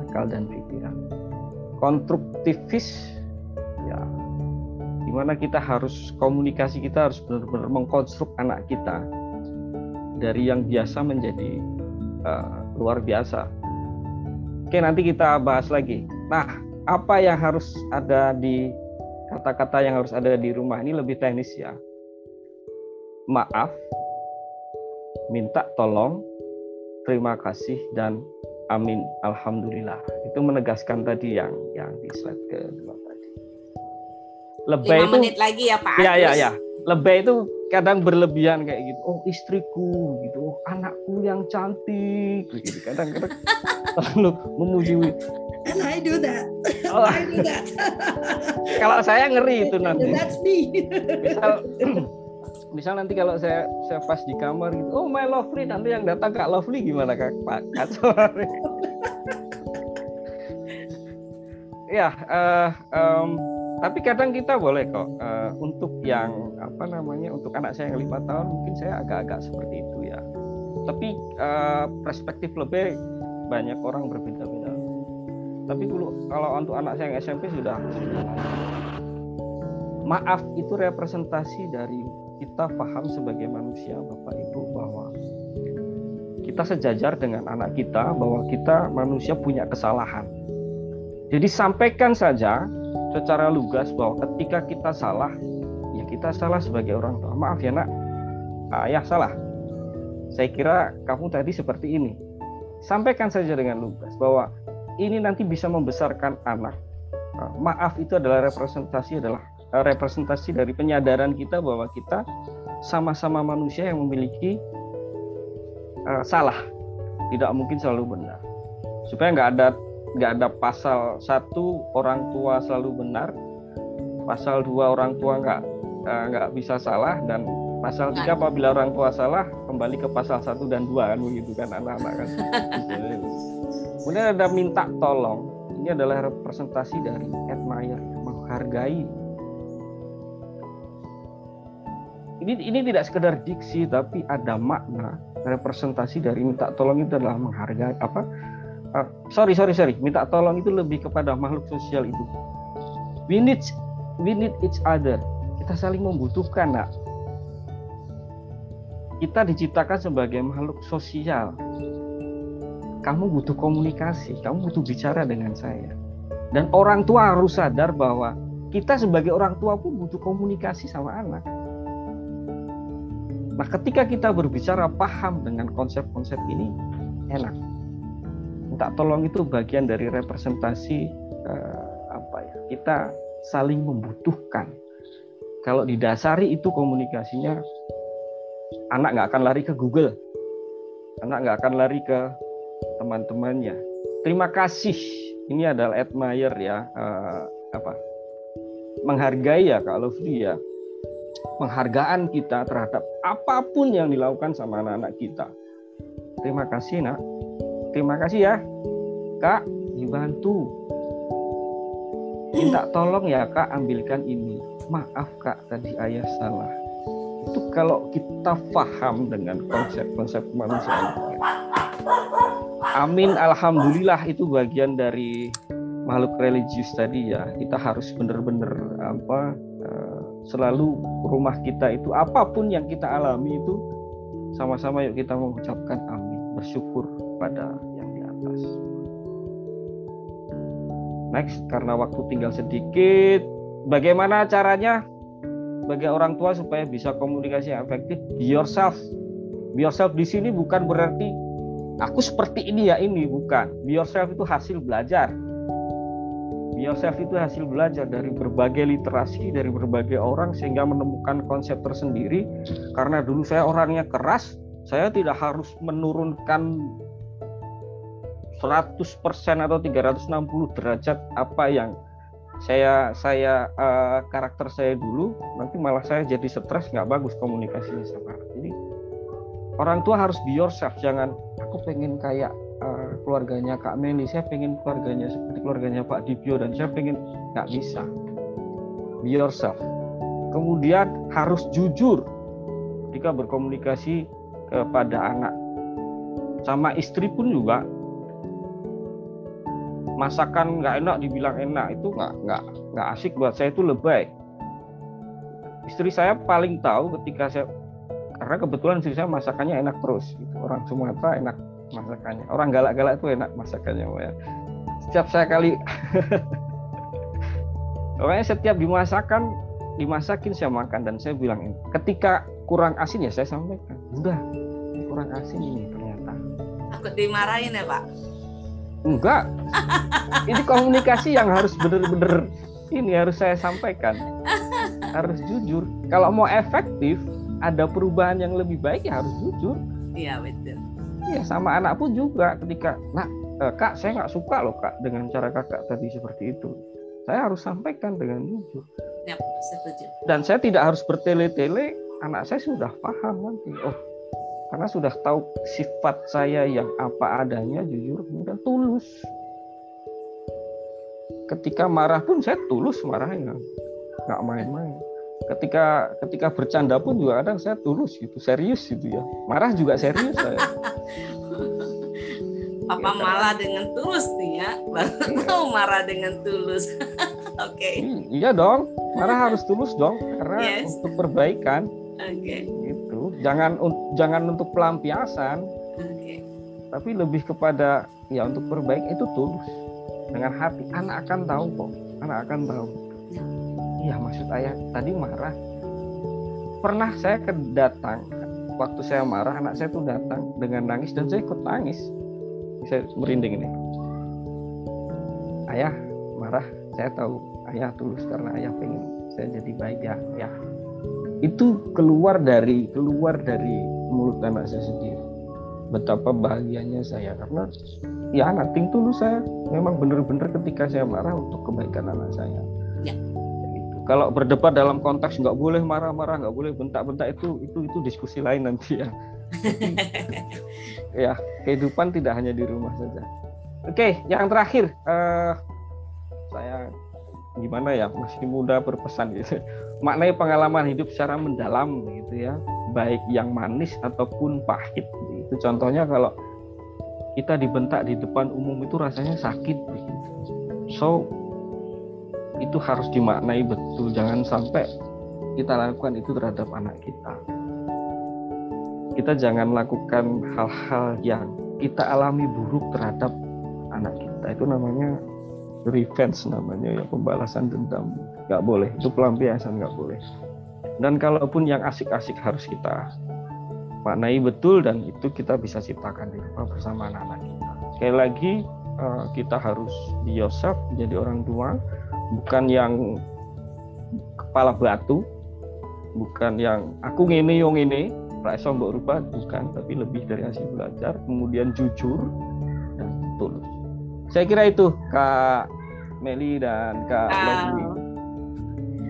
akal dan pikiran. Konstruktivis ya di mana kita harus komunikasi kita harus benar-benar mengkonstruk anak kita dari yang biasa menjadi uh, luar biasa. Oke nanti kita bahas lagi. Nah apa yang harus ada di kata-kata yang harus ada di rumah ini lebih teknis ya. Maaf minta tolong, terima kasih dan amin, alhamdulillah. Itu menegaskan tadi yang yang di slide kedua tadi. Lebay itu menit lagi ya Pak. Ya ya ya. Lebay itu kadang berlebihan kayak gitu. Oh istriku gitu, oh, anakku yang cantik gitu. Kadang-kadang terlalu memuji. And I do that. Oh. I do that. Kalau saya ngeri itu nanti. That's me. Misal misal nanti kalau saya saya pas di kamar gitu oh my lovely nanti yang datang kak lovely gimana kak pak kacau ya uh, um, tapi kadang kita boleh kok uh, untuk yang apa namanya untuk anak saya yang lima tahun mungkin saya agak-agak seperti itu ya tapi uh, perspektif lebih banyak orang berbeda-beda tapi kalau kalau untuk anak saya yang SMP sudah maaf itu representasi dari kita paham sebagai manusia Bapak Ibu bahwa kita sejajar dengan anak kita bahwa kita manusia punya kesalahan. Jadi sampaikan saja secara lugas bahwa ketika kita salah, ya kita salah sebagai orang tua. Maaf ya nak, ayah salah. Saya kira kamu tadi seperti ini. Sampaikan saja dengan lugas bahwa ini nanti bisa membesarkan anak. Maaf itu adalah representasi adalah Eh, representasi dari penyadaran kita bahwa kita sama-sama manusia yang memiliki uh, salah, tidak mungkin selalu benar. Supaya nggak ada nggak ada pasal. Satu orang tua selalu benar, pasal dua orang tua nggak uh, nggak bisa salah. Dan pasal tiga apabila orang tua salah kembali ke pasal satu dan dua kan begitu kan anak-anak kan. Kemudian ada minta tolong. Ini adalah representasi dari admire, menghargai. Ini ini tidak sekedar diksi tapi ada makna representasi dari minta tolong itu adalah menghargai apa uh, sorry sorry sorry. Minta tolong itu lebih kepada makhluk sosial itu. We need we need each other. Kita saling membutuhkan nak. Kita diciptakan sebagai makhluk sosial. Kamu butuh komunikasi kamu butuh bicara dengan saya. Dan orang tua harus sadar bahwa kita sebagai orang tua pun butuh komunikasi sama anak. Nah, ketika kita berbicara paham dengan konsep-konsep ini, enak. Minta tolong itu bagian dari representasi eh, apa ya? Kita saling membutuhkan. kalau didasari itu komunikasinya anak nggak akan lari ke Google anak nggak akan lari ke teman-temannya terima kasih ini adalah admire ya uh, apa menghargai ya Kak Lovely ya penghargaan kita terhadap apa pun yang dilakukan sama anak-anak kita terima kasih nak terima kasih ya Kak. Dibantu. Minta tolong ya Kak ambilkan ini. Maaf Kak tadi ayah salah. Itu kalau kita paham dengan konsep-konsep kemanusiaan. Amin, alhamdulillah itu bagian dari makhluk religius tadi ya. Kita harus benar-benar apa eh, selalu rumah kita itu apa pun yang kita alami itu sama-sama yuk kita mengucapkan amin, bersyukur pada yang di atas. Next, karena waktu tinggal sedikit, bagaimana caranya sebagai orang tua supaya bisa komunikasi yang efektif? Be yourself. Be yourself di sini bukan berarti aku seperti ini ya ini. Bukan. Be yourself itu hasil belajar. Be yourself itu hasil belajar dari berbagai literasi dari berbagai orang sehingga menemukan konsep tersendiri. Karena dulu saya orangnya keras saya tidak harus menurunkan 100% atau 360 derajat apa yang saya saya uh, karakter saya dulu nanti malah saya jadi stres nggak bagus komunikasinya sama anak jadi orang tua harus be yourself jangan aku pengen kayak uh, keluarganya Kak Meli saya pengen keluarganya seperti keluarganya Pak Dibio dan saya pengen nggak bisa. Be yourself. Kemudian harus jujur ketika berkomunikasi kepada anak. Sama istri pun juga masakan nggak enak dibilang enak itu nggak nggak nggak asik buat saya itu lebay. Istri saya paling tahu ketika saya karena kebetulan istri saya masakannya enak terus gitu. orang Sumatera enak masakannya orang galak-galak itu enak masakannya ya. Setiap saya kali pokoknya setiap dimasakan dimasakin saya makan dan saya bilang ini ketika kurang asin ya saya sampaikan udah kurang asin ini ternyata. Takut dimarahin ya pak Enggak. Ini komunikasi yang harus benar-benar ini harus saya sampaikan. Harus jujur. Kalau mau efektif, ada perubahan yang lebih baik ya harus jujur. Iya betul. Iya sama anak pun juga ketika, nak eh, kak saya nggak suka loh kak dengan cara kakak tadi seperti itu. Saya harus sampaikan dengan jujur. Ya, setuju. Dan saya tidak harus bertele-tele. Anak saya sudah paham nanti. Oh karena sudah tahu sifat saya yang apa adanya jujur dan tulus. Ketika marah pun saya tulus marahnya nggak main-main. Ketika ketika bercanda pun juga kadang saya tulus gitu serius gitu ya. Marah juga serius saya. Papa ya, malah dengan tulus nih ya? Baru iya. tahu marah dengan tulus. Oke. Okay. iya dong. Marah harus tulus dong karena yes. untuk perbaikan. Oke. okay jangan jangan untuk pelampiasan. Okay. tapi lebih kepada ya untuk perbaik itu tulus. Dengan hati. Anak akan tahu kok. Anak akan tahu. Iya maksud ayah tadi marah. Pernah saya kedatang waktu saya marah anak saya tuh datang dengan nangis dan saya ikut nangis. Saya merinding ini. Ayah marah saya tahu ayah tulus karena ayah pengen saya jadi baik ya ya itu keluar dari keluar dari mulut anak saya sendiri. Betapa bahagianya saya karena ya ting dulu saya memang benar-benar ketika saya marah untuk kebaikan anak saya. Ya. Kalau berdebat dalam konteks nggak boleh marah-marah nggak boleh bentak-bentak itu itu itu diskusi lain nanti ya. Ya kehidupan tidak hanya di rumah saja. Oke yang terakhir uh, saya gimana ya masih muda berpesan gitu. Maknai pengalaman hidup secara mendalam gitu ya. Baik yang manis ataupun pahit itu contohnya kalau kita dibentak di depan umum itu rasanya sakit gitu. so itu harus dimaknai betul. Jangan sampai kita lakukan itu terhadap anak kita. Kita jangan lakukan hal-hal yang kita alami buruk terhadap anak kita. Itu namanya revenge namanya ya pembalasan dendam. Nggak boleh itu pelampiasan nggak boleh. Dan kalaupun yang asik-asik harus kita maknai betul dan itu kita bisa ciptakan di rumah bersama anak-anak kita. Sekali lagi eh, kita harus be yourself menjadi orang tua bukan yang kepala batu bukan yang aku ngene yang ini rasa mbok bukan tapi lebih dari hasil belajar kemudian jujur dan tulus saya kira itu kak Meli dan kak oh.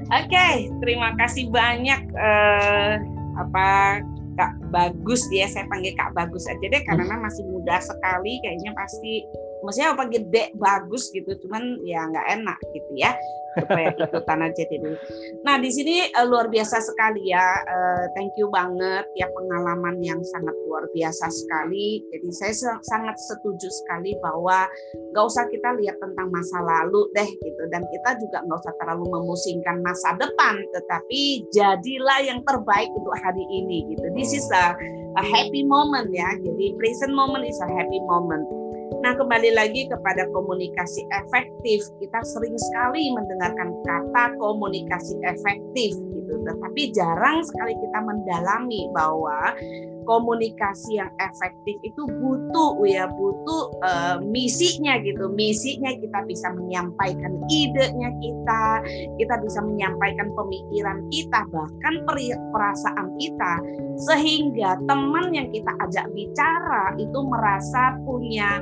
Oke, okay, terima kasih banyak uh, apa Kak Bagus dia saya panggil Kak Bagus aja deh karena hmm. masih muda sekali kayaknya pasti maksudnya apa gede bagus gitu cuman ya nggak enak gitu ya supaya ikutan aja dulu. Nah di sini uh, luar biasa sekali ya, uh, thank you banget ya pengalaman yang sangat luar biasa sekali. Jadi saya sangat setuju sekali bahwa nggak usah kita lihat tentang masa lalu deh gitu, dan kita juga nggak usah terlalu memusingkan masa depan, tetapi jadilah yang terbaik untuk hari ini gitu. This is a, a happy moment ya, jadi present moment is a happy moment Nah, kembali lagi kepada komunikasi efektif. Kita sering sekali mendengarkan kata komunikasi efektif gitu, tetapi jarang sekali kita mendalami bahwa komunikasi yang efektif itu butuh ya butuh uh, misinya gitu. Misinya kita bisa menyampaikan idenya kita, kita bisa menyampaikan pemikiran kita, bahkan perasaan kita sehingga teman yang kita ajak bicara itu merasa punya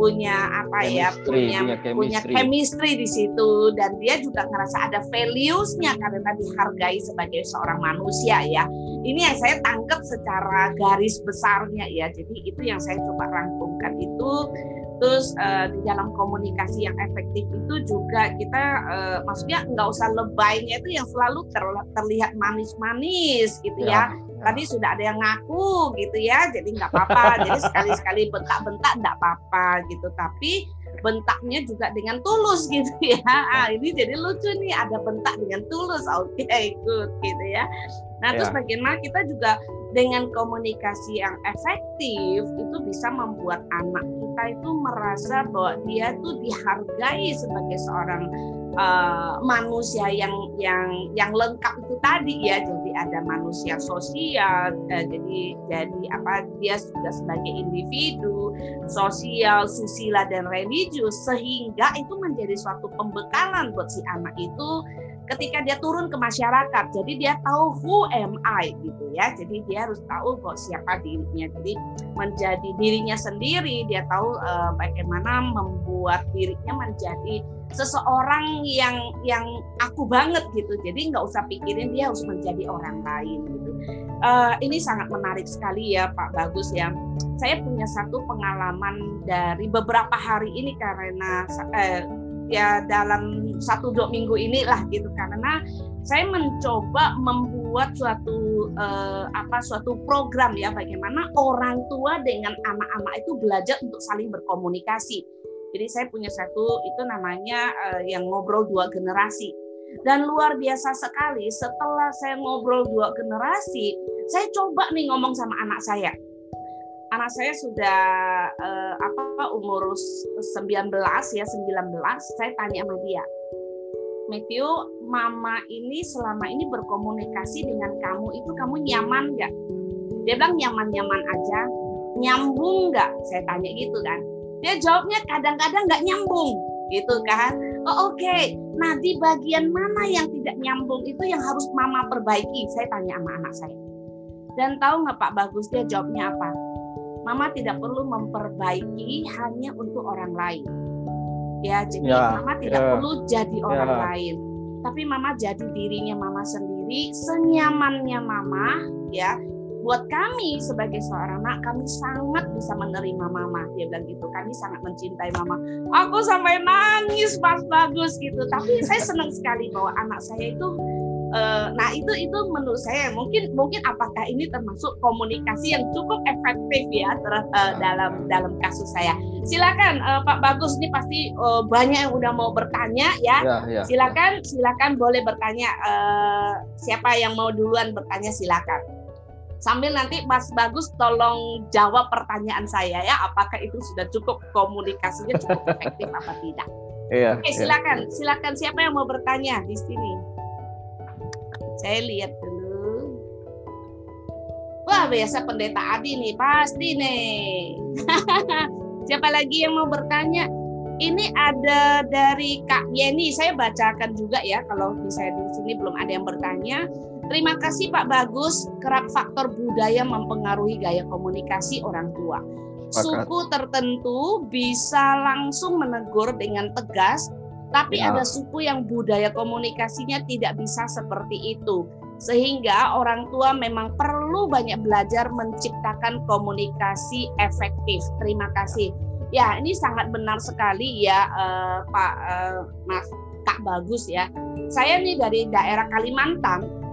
punya apa ya, chemistry, ya punya punya chemistry. punya chemistry di situ. Dan dia juga ngerasa ada values-nya karena dihargai sebagai seorang manusia ya. Ini yang saya tangkap secara garis besarnya ya. Jadi itu yang saya coba rangkumkan itu. Terus uh, di dalam komunikasi yang efektif itu juga kita uh, maksudnya nggak usah lebaynya itu yang selalu ter, terlihat manis-manis gitu ya, ya tadi sudah ada yang ngaku gitu ya jadi nggak apa-apa. Jadi sekali-sekali bentak-bentak nggak apa-apa gitu. Tapi bentaknya juga dengan tulus gitu ya. Ah, ini jadi lucu nih ada bentak dengan tulus. Oke okay, good gitu ya. Nah terus ya. bagaimana kita juga dengan komunikasi yang efektif itu bisa membuat anak kita itu merasa bahwa dia tuh dihargai sebagai seorang uh, manusia yang yang yang lengkap itu tadi ya jadi ada manusia sosial uh, jadi jadi apa dia sudah sebagai individu sosial susila dan religius sehingga itu menjadi suatu pembekalan buat si anak itu ketika dia turun ke masyarakat. Jadi dia tahu who am I gitu ya. Jadi dia harus tahu kok siapa dirinya. Jadi menjadi dirinya sendiri, dia tahu uh, bagaimana membuat dirinya menjadi seseorang yang yang aku banget gitu. Jadi nggak usah pikirin dia harus menjadi orang lain gitu. Uh, ini sangat menarik sekali ya Pak Bagus ya. Saya punya satu pengalaman dari beberapa hari ini karena eh, ya dalam satu dua minggu inilah gitu karena saya mencoba membuat suatu eh, apa suatu program ya bagaimana orang tua dengan anak-anak itu belajar untuk saling berkomunikasi. Jadi saya punya satu itu namanya eh, yang ngobrol dua generasi. Dan luar biasa sekali setelah saya ngobrol dua generasi, saya coba nih ngomong sama anak saya. Anak saya sudah uh, apa umur 19 ya 19 saya tanya sama dia Matthew mama ini selama ini berkomunikasi dengan kamu itu kamu nyaman nggak? Dia bilang nyaman-nyaman aja. Nyambung nggak? Saya tanya gitu kan dia jawabnya kadang-kadang nggak nyambung gitu kan oh oke okay. nah di bagian mana yang tidak nyambung itu yang harus mama perbaiki saya tanya sama anak saya dan tahu nggak Pak Bagus dia jawabnya apa Mama tidak perlu memperbaiki hanya untuk orang lain. Ya, jadi ya, Mama tidak ya, perlu jadi orang ya. lain. Tapi Mama jadi dirinya Mama sendiri, senyamannya Mama, ya. Buat kami sebagai seorang anak, kami sangat bisa menerima Mama. Dia bilang gitu, kami sangat mencintai Mama. Aku sampai nangis pas bagus gitu. Tapi saya senang sekali bahwa anak saya itu Uh, nah itu itu menurut saya mungkin mungkin apakah ini termasuk komunikasi yang cukup efektif ya ter, uh, dalam dalam kasus saya. Silakan uh, Pak Bagus ini pasti uh, banyak yang udah mau bertanya ya. ya, ya silakan ya. silakan boleh bertanya uh, siapa yang mau duluan bertanya silakan. Sambil nanti Mas Bagus tolong jawab pertanyaan saya ya apakah itu sudah cukup komunikasinya cukup efektif apa tidak. Iya, Oke, silakan. Iya. Silakan siapa yang mau bertanya di sini? Saya lihat dulu. Wah, biasa pendeta Adi nih, pasti nih. Siapa lagi yang mau bertanya? Ini ada dari Kak Yeni, saya bacakan juga ya kalau misalnya di sini belum ada yang bertanya. Terima kasih Pak Bagus. Kerap faktor budaya mempengaruhi gaya komunikasi orang tua. Suku tertentu bisa langsung menegur dengan tegas, tapi ya. ada suku yang budaya komunikasinya tidak bisa seperti itu. Sehingga orang tua memang perlu banyak belajar menciptakan komunikasi efektif. Terima kasih. Ya, ini sangat benar sekali ya uh, Pak uh, Mas Kak Bagus ya. Saya nih dari daerah Kalimantan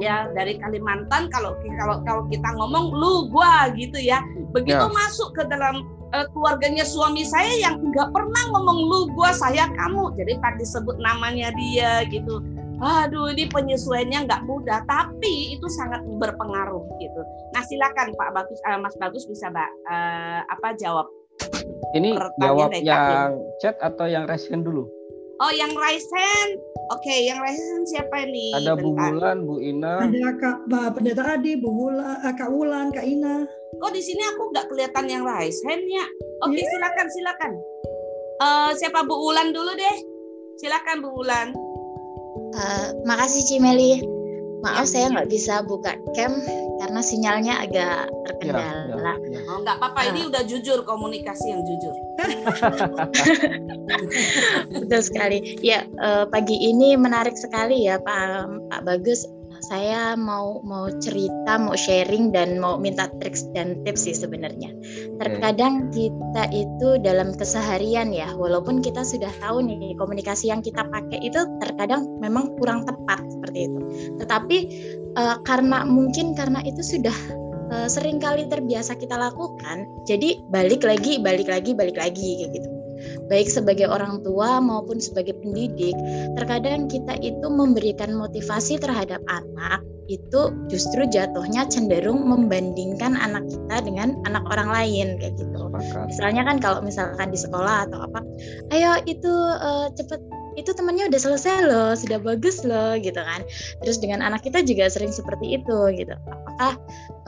ya dari Kalimantan kalau kalau kalau kita ngomong lu gua gitu ya. Begitu ya. masuk ke dalam uh, keluarganya suami saya yang nggak pernah ngomong lu gua saya kamu. Jadi tadi sebut namanya dia gitu. Aduh ini penyesuaiannya nggak mudah tapi itu sangat berpengaruh gitu. Nah silakan Pak Bagus uh, Mas Bagus bisa Mbak uh, apa jawab ini jawab yang chat atau yang resen dulu Oh, yang Raisen. Oke, okay, yang Raisen siapa ini? Ada Bu Wulan, Bu Ina. Ada Kak Pendeta Adi, Bu Wulan, eh, Kak Wulan, Kak Ina. Oh, di sini aku nggak kelihatan yang Raisen ya. Oke, okay, iya. yeah. silakan, silakan. Uh, siapa Bu Wulan dulu deh? Silakan Bu Wulan. Uh, makasih Cimeli. Maaf ya. saya nggak bisa buka cam karena sinyalnya agak terkendala. Ya, ya, ya. Oh, nggak apa-apa, ini udah jujur komunikasi yang jujur. Betul sekali. Ya, uh, pagi ini menarik sekali ya Pak Pak Bagus saya mau mau cerita, mau sharing dan mau minta triks dan tips sih sebenarnya. Terkadang kita itu dalam keseharian ya, walaupun kita sudah tahu nih komunikasi yang kita pakai itu terkadang memang kurang tepat seperti itu. Tetapi uh, karena mungkin karena itu sudah uh, sering kali terbiasa kita lakukan, jadi balik lagi, balik lagi, balik lagi kayak gitu baik sebagai orang tua maupun sebagai pendidik, terkadang kita itu memberikan motivasi terhadap anak itu justru jatuhnya cenderung membandingkan anak kita dengan anak orang lain kayak gitu. Misalnya kan kalau misalkan di sekolah atau apa, ayo itu uh, cepet itu temannya udah selesai loh, sudah bagus loh gitu kan. Terus dengan anak kita juga sering seperti itu gitu. Apakah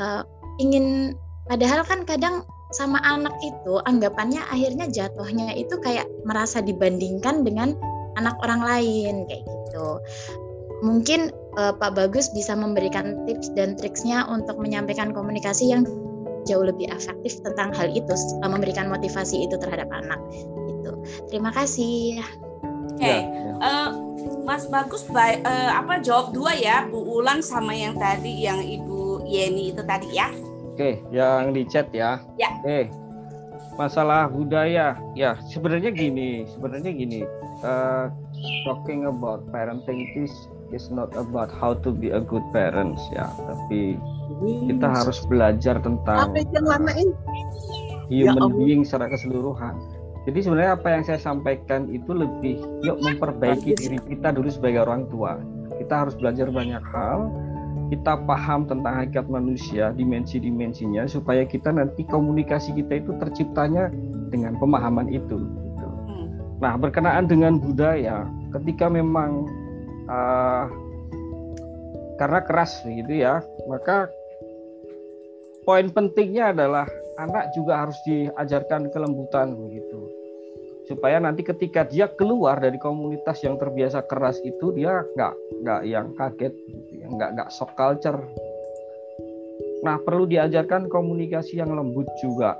uh, ingin padahal kan kadang sama anak itu anggapannya akhirnya jatuhnya itu kayak merasa dibandingkan dengan anak orang lain kayak gitu. Mungkin uh, Pak Bagus bisa memberikan tips dan triksnya untuk menyampaikan komunikasi yang jauh lebih efektif tentang hal itu, uh, memberikan motivasi itu terhadap anak. Itu. Terima kasih. Oke, okay. ya, ya. uh, Mas Bagus, by, uh, apa jawab dua ya, Bu Ulan sama yang tadi yang Ibu Yeni itu tadi ya. Oke, yang di chat ya. Ya. Oke. Masalah budaya, ya sebenarnya gini, sebenarnya gini. Uh, talking about parenting is is not about how to be a good parents ya, tapi kita harus belajar tentang human ya being secara keseluruhan. Jadi sebenarnya apa yang saya sampaikan itu lebih yuk memperbaiki diri kita dulu sebagai orang tua. Kita harus belajar banyak hal, kita paham tentang hakikat manusia, dimensi-dimensinya, supaya kita nanti komunikasi kita itu terciptanya dengan pemahaman itu. Gitu. Hmm. Nah, berkenaan dengan budaya, ketika memang uh, karena keras gitu ya, maka poin pentingnya adalah anak juga harus diajarkan kelembutan begitu supaya nanti ketika dia keluar dari komunitas yang terbiasa keras itu dia nggak nggak yang kaget gitu nggak nggak shock culture. Nah perlu diajarkan komunikasi yang lembut juga.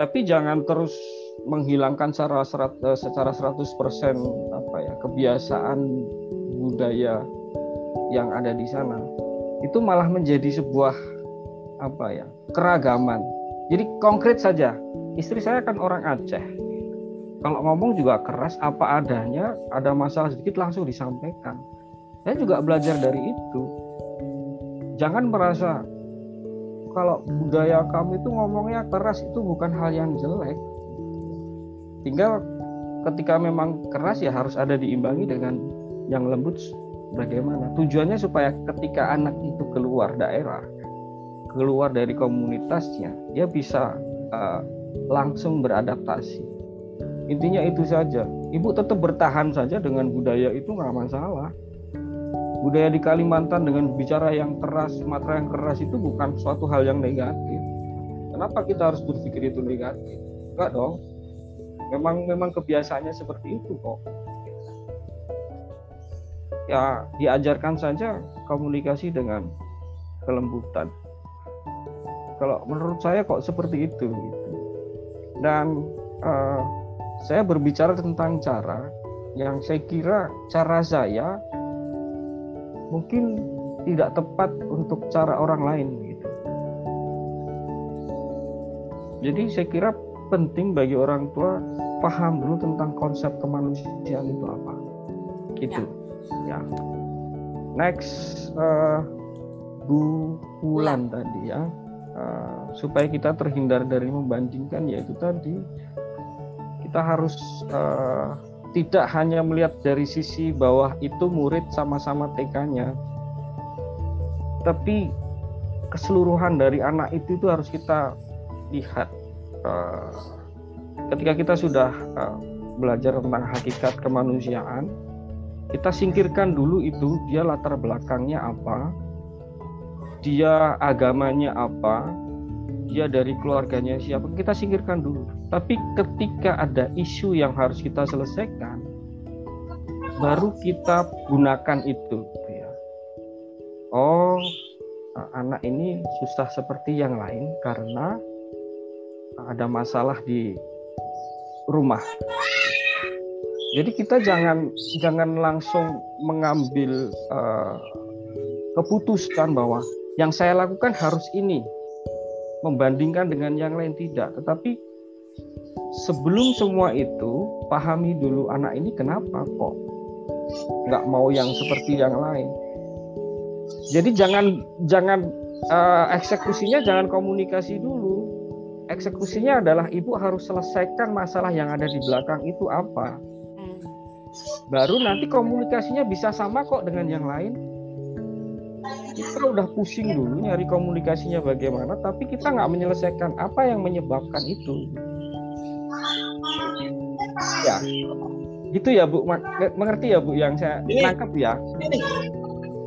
Tapi jangan terus menghilangkan secara eh, secara 100% apa ya kebiasaan budaya yang ada di sana. Itu malah menjadi sebuah apa ya keragaman. Jadi konkret saja istri saya kan orang Aceh. Kalau ngomong juga keras apa adanya ada masalah sedikit langsung disampaikan saya juga belajar dari itu jangan merasa kalau budaya kamu itu ngomongnya keras itu bukan hal yang jelek tinggal ketika memang keras ya harus ada diimbangi dengan yang lembut bagaimana tujuannya supaya ketika anak itu keluar daerah keluar dari komunitasnya dia bisa uh, langsung beradaptasi Intinya itu saja. Ibu tetap bertahan saja dengan budaya itu nggak masalah. Budaya di Kalimantan dengan bicara yang keras, matra yang keras itu bukan suatu hal yang negatif. Kenapa kita harus berpikir itu negatif? Enggak dong. Memang memang kebiasaannya seperti itu kok. ya diajarkan saja komunikasi dengan kelembutan kalau menurut saya kok seperti itu gitu. dan uh, saya berbicara tentang cara yang saya kira cara saya mungkin tidak tepat untuk cara orang lain gitu. Jadi saya kira penting bagi orang tua paham dulu tentang konsep kemanusiaan itu apa. Gitu. Ya. ya. Next uh, Bu Wulan tadi ya. Uh, supaya kita terhindar dari membandingkan yaitu tadi kita harus uh, tidak hanya melihat dari sisi bawah itu murid sama-sama TK-nya, tapi keseluruhan dari anak itu itu harus kita lihat. Uh, ketika kita sudah uh, belajar tentang hakikat kemanusiaan kita singkirkan dulu itu dia latar belakangnya apa dia agamanya apa dia dari keluarganya siapa kita singkirkan dulu. Tapi ketika ada isu yang harus kita selesaikan baru kita gunakan itu ya. Oh anak ini susah seperti yang lain karena ada masalah di rumah. Jadi kita jangan jangan langsung mengambil uh, keputusan bahwa yang saya lakukan harus ini membandingkan dengan yang lain tidak. Tetapi sebelum semua itu pahami dulu anak ini kenapa kok nggak mau yang seperti yang lain. Jadi jangan jangan uh, eksekusinya jangan komunikasi dulu. Eksekusinya adalah ibu harus selesaikan masalah yang ada di belakang itu apa. Hmm. baru nanti komunikasinya bisa sama kok dengan yang lain kita udah pusing dulu nyari komunikasinya bagaimana tapi kita nggak menyelesaikan apa yang menyebabkan itu. Ya. Gitu ya bu. Mengerti ya bu yang saya ini, nangkep ya? ini.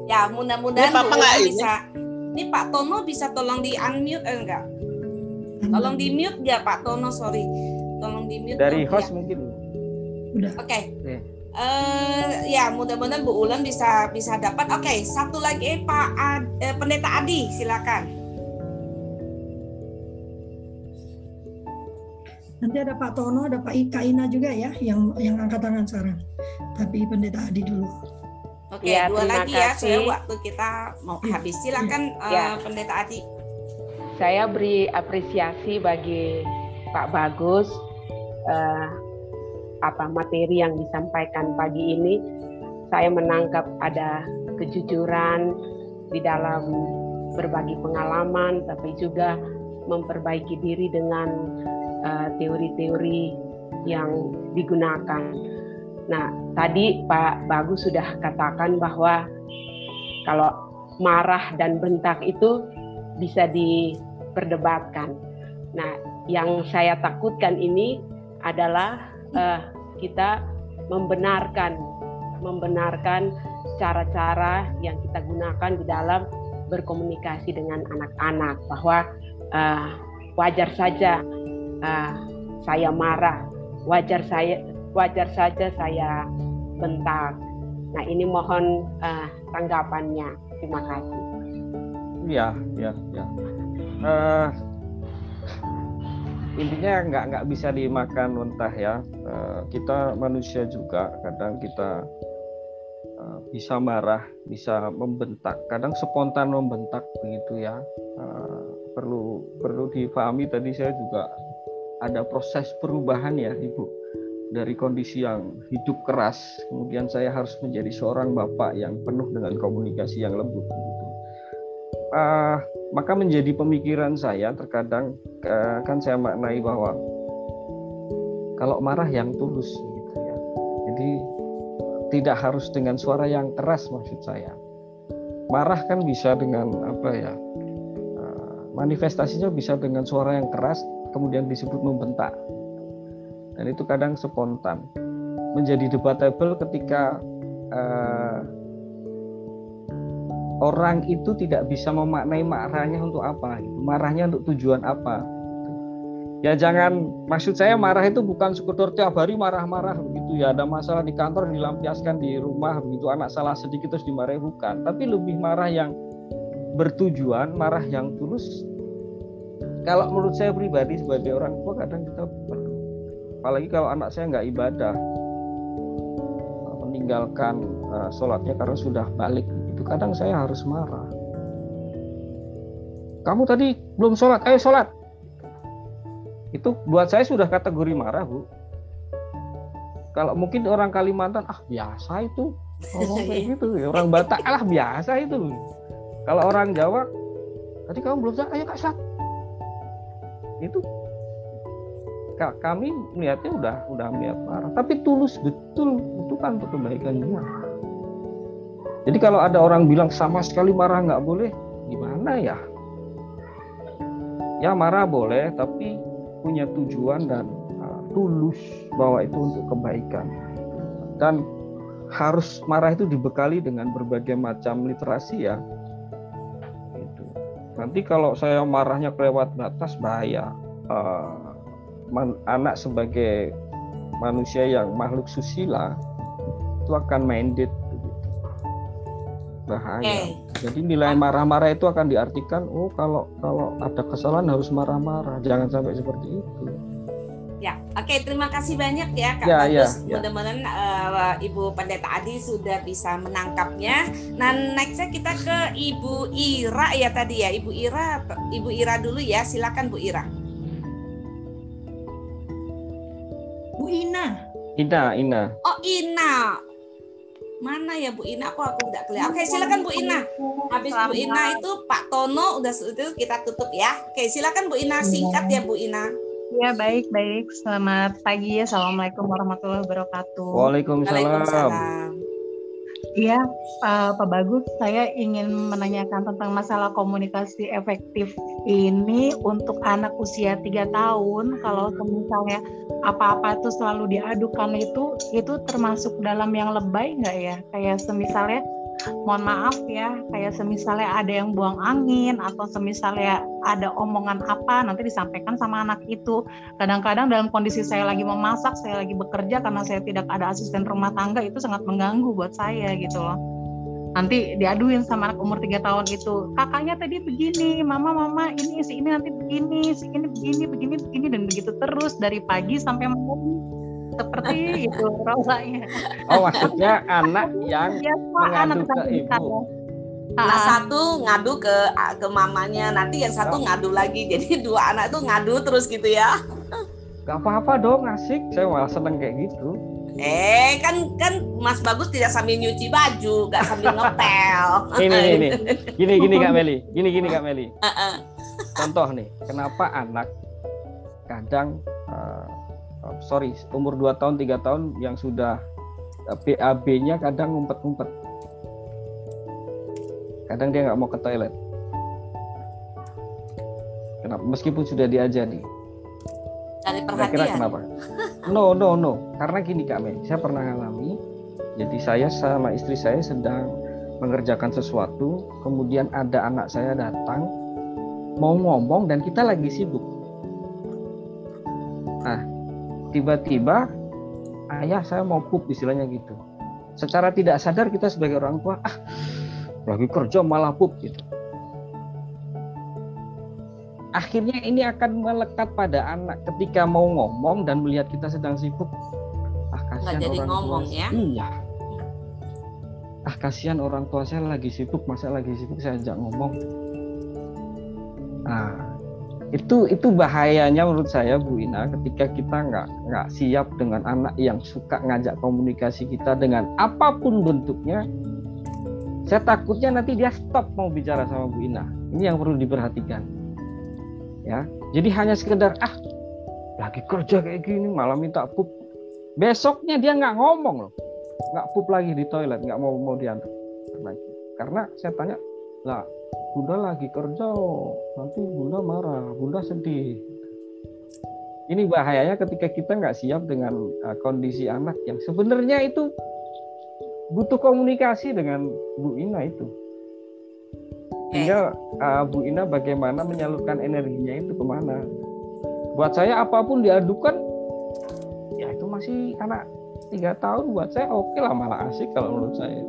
ya mudah-mudahan Bu bisa ini Pak Tono bisa tolong di unmute eh, enggak. Tolong di mute ya Pak Tono sorry. Tolong di mute dari host ya. mungkin. Udah. Oke. Okay. okay uh, ya mudah-mudahan Bu Ulan bisa bisa dapat. Oke, okay, satu lagi Pak Ad, eh, Pendeta Adi, silakan. Nanti ada Pak Tono, ada Pak Ika Ina juga ya yang yang angkat tangan sekarang. Tapi Pendeta Adi dulu. Oke, ya, dua lagi kasih. ya. Saya waktu kita mau habis. Silakan ya. uh, Pendeta Adi. Saya beri apresiasi bagi Pak Bagus uh, apa materi yang disampaikan pagi ini saya menangkap ada kejujuran di dalam berbagi pengalaman tapi juga memperbaiki diri dengan uh, teori-teori yang digunakan. Nah, tadi Pak Bagus sudah katakan bahwa kalau marah dan bentak itu bisa diperdebatkan. Nah, yang saya takutkan ini adalah uh, kita membenarkan membenarkan cara-cara yang kita gunakan di dalam berkomunikasi dengan anak-anak bahwa uh, wajar saja uh, saya marah, wajar saya wajar saja saya bentak. Nah ini mohon uh, tanggapannya. Terima kasih. Ya, ya, ya. Uh, intinya nggak nggak bisa dimakan mentah ya. Uh, kita manusia juga kadang kita uh, bisa marah bisa membentak. Kadang spontan membentak begitu ya. Uh, perlu perlu difahami tadi saya juga ada proses perubahan ya ibu. Dari kondisi yang hidup keras kemudian saya harus menjadi seorang bapak yang penuh dengan komunikasi yang lembut. Uh, maka menjadi pemikiran saya terkadang uh, kan saya maknai bahwa kalau marah yang tulus gitu ya. Jadi tidak harus dengan suara yang keras maksud saya. Marah kan bisa dengan apa ya? Uh, manifestasinya bisa dengan suara yang keras kemudian disebut membentak. Dan itu kadang spontan. Menjadi debatable ketika uh, orang itu tidak bisa memaknai marahnya untuk apa gitu. marahnya untuk tujuan apa ya jangan maksud saya marah itu bukan sekedar tiap hari marah-marah begitu ya. Ada masalah di kantor dilampiaskan di rumah begitu anak salah sedikit terus dimarahi bukan. Tapi lebih marah yang bertujuan marah yang tulus. Kalau menurut saya pribadi sebagai orang tua kadang kita perlu apalagi kalau anak saya nggak ibadah meninggalkan uh, sholatnya karena sudah balik itu kadang saya harus marah. Kamu tadi belum sholat ayo sholat. Itu buat saya sudah kategori marah bu. Kalau mungkin orang Kalimantan ah biasa itu. Ngomong kayak gitu. Orang Batak alah biasa itu. Kalau orang Jawa tadi kamu belum sholat ayo kak sholat. Itu kami melihatnya udah udah melihat marah. Tapi tulus betul itu kan untuk kebaikan dia jadi kalau ada orang bilang sama sekali marah nggak boleh gimana ya? Ya marah boleh tapi punya tujuan dan uh, tulus bahwa itu untuk kebaikan. Dan harus marah itu dibekali dengan berbagai macam literasi ya. Itu nanti kalau saya marahnya kelewat batas bahaya. Uh, man, anak sebagai manusia yang makhluk susila itu akan minded bahaya. Okay. Jadi nilai marah-marah itu akan diartikan oh kalau kalau ada kesalahan harus marah-marah, jangan sampai seperti itu. Ya, oke okay, terima kasih banyak ya Kak ya, Bagus. Ya, ya. Mudah-mudahan uh, Ibu Pendeta Adi sudah bisa menangkapnya. Nah, nextnya kita ke Ibu Ira ya tadi ya. Ibu Ira, Ibu Ira dulu ya. Silakan Bu Ira. Bu Ina. Ina, Ina. Oh, Ina. Mana ya Bu Ina? Aku aku tidak kelihatan. Oke, silakan Bu Ina. Habis Bu Ina itu Pak Tono udah itu kita tutup ya. Oke, silakan Bu Ina singkat ya Bu Ina. Ya baik baik. Selamat pagi ya. Assalamualaikum warahmatullahi wabarakatuh. Waalaikumsalam. Waalaikumsalam. Iya, uh, Pak Bagus, saya ingin menanyakan tentang masalah komunikasi efektif ini untuk anak usia tiga tahun. Kalau misalnya apa-apa itu selalu diadukan itu, itu termasuk dalam yang lebay nggak ya? Kayak semisalnya mohon maaf ya kayak semisalnya ada yang buang angin atau semisalnya ada omongan apa nanti disampaikan sama anak itu. Kadang-kadang dalam kondisi saya lagi memasak saya lagi bekerja karena saya tidak ada asisten rumah tangga itu sangat mengganggu buat saya gitu loh. Nanti diaduin sama anak umur tiga tahun itu kakaknya tadi begini mama mama ini si ini nanti begini si ini begini begini begini dan begitu terus dari pagi sampai malam seperti itu rasanya. Oh maksudnya anak yang ya, mengadu anak ke ibu. Nah, satu ngadu ke ke mamanya, nanti yang satu oh. ngadu lagi. Jadi dua anak tuh ngadu terus gitu ya. Gak apa-apa dong, asik. Saya malah seneng kayak gitu. Eh, kan kan Mas Bagus tidak sambil nyuci baju, gak sambil ngepel. ini ini. Gini gini Kak Meli. Gini gini Kak Meli. Contoh nih, kenapa anak kadang uh, sorry umur 2 tahun tiga tahun yang sudah BAB-nya kadang ngumpet-ngumpet. Kadang dia nggak mau ke toilet. Kenapa? Meskipun sudah diajari. Cari perhatian. kira kenapa? No no no. Karena gini kak Mei saya pernah ngalami jadi saya sama istri saya sedang mengerjakan sesuatu kemudian ada anak saya datang mau ngomong dan kita lagi sibuk. Nah tiba-tiba ayah saya mau pup istilahnya gitu. Secara tidak sadar kita sebagai orang tua ah lagi kerja malah pup gitu. Akhirnya ini akan melekat pada anak ketika mau ngomong dan melihat kita sedang sibuk. Ah kasihan jadi orang ngomong tua ya? Iya. Ah kasihan orang tua saya lagi sibuk masa lagi sibuk saya ajak ngomong? Nah itu itu bahayanya menurut saya Bu Ina ketika kita nggak nggak siap dengan anak yang suka ngajak komunikasi kita dengan apa pun bentuknya saya takutnya nanti dia stop mau bicara sama Bu Ina. Ini yang perlu diperhatikan. Ya jadi hanya sekedar ah lagi kerja kayak gini malah minta pup. Besoknya dia nggak ngomong loh. Nggak pup lagi di toilet nggak mau mau diantar lagi. Karena saya tanya lah bunda lagi kerja nanti bunda marah. Bunda sedih. Ini bahayanya ketika kita nggak siap dengan uh, kondisi anak yang sebenarnya itu butuh komunikasi dengan Bu Ina itu. Sehingga uh, Bu Ina bagaimana menyalurkan energinya itu ke mana? Buat saya apa pun diadukan ya itu masih anak tiga tahun. Buat saya oke okay lah malah asik kalau menurut saya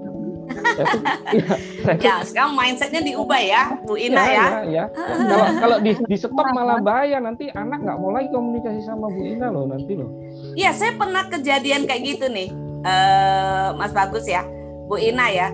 ya, ya, sekarang mindsetnya diubah ya, Bu Ina ya. Ya, ya. ya. Kalau kalau di, di stop malah bahaya nanti anak nggak mau lagi komunikasi sama Bu Ina loh nanti loh. Iya, saya pernah kejadian kayak gitu nih, uh, Mas Bagus ya, Bu Ina ya.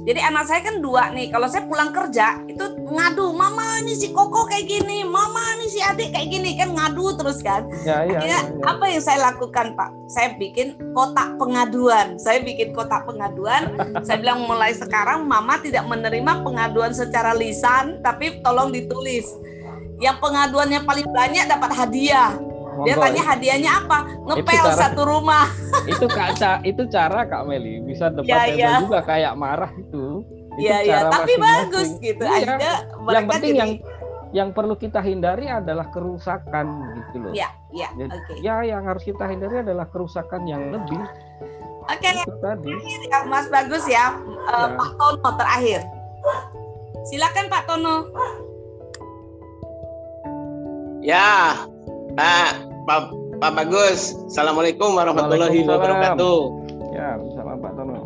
Jadi anak saya kan dua nih. Kalau saya pulang kerja itu ngadu, mama ini si Koko kayak gini, mama ini si adik kayak gini kan ngadu terus kan. Ya, ya, ya, ya. apa yang saya lakukan Pak? Saya bikin kotak pengaduan. Saya bikin kotak pengaduan. saya bilang mulai sekarang mama tidak menerima pengaduan secara lisan, tapi tolong ditulis. Yang pengaduannya paling banyak dapat hadiah dia tanya hadiahnya apa? Ngepel cara, satu rumah. itu kak itu cara Kak Meli bisa debat ya, ya. juga kayak marah itu. Iya iya, tapi bagus gitu. Ya. Akhirnya yang penting jadi... yang yang perlu kita hindari adalah kerusakan gitu loh. Iya, iya. Okay. Ya, yang harus kita hindari adalah kerusakan yang lebih. Oke. Okay. tadi. Ya, Mas bagus ya. Uh, ya. Pak Tono terakhir. Silakan Pak Tono. Ya, Ah, Pak, Pak Bagus, Assalamualaikum warahmatullahi wabarakatuh. Ya, salam Pak Tono.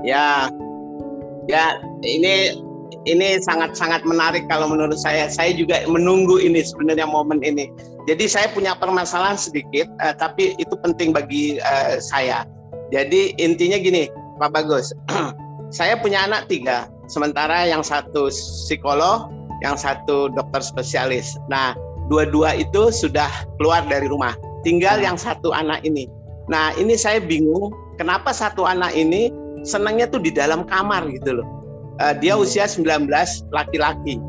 Ya, ya ini ini sangat-sangat menarik kalau menurut saya. Saya juga menunggu ini sebenarnya momen ini. Jadi saya punya permasalahan sedikit, uh, tapi itu penting bagi uh, saya. Jadi intinya gini, Pak Bagus, saya punya anak tiga, sementara yang satu psikolog, yang satu dokter spesialis. Nah, dua-dua itu sudah keluar dari rumah. Tinggal yang satu anak ini. Nah, ini saya bingung kenapa satu anak ini senangnya tuh di dalam kamar gitu loh. Uh, dia hmm. usia 19, laki-laki.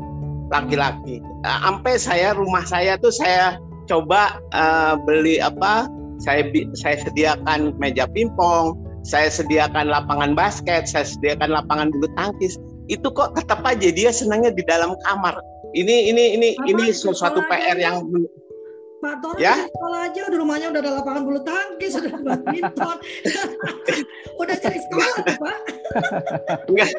Laki-laki. Uh, sampai saya rumah saya tuh saya coba uh, beli apa? Saya saya sediakan meja pingpong, saya sediakan lapangan basket, saya sediakan lapangan bulu tangkis itu kok tetap aja dia senangnya di dalam kamar. Ini ini ini Apa, ini sesuatu PR yang Pak Tono ya? sekolah aja udah rumahnya udah ada lapangan bulu tangkis, sudah badminton. udah cari sekolah Pak. Enggak.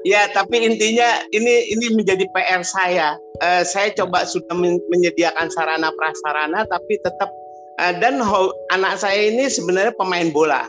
Ya, tapi intinya ini ini menjadi PR saya. Uh, saya coba sudah menyediakan sarana prasarana tapi tetap uh, dan anak saya ini sebenarnya pemain bola.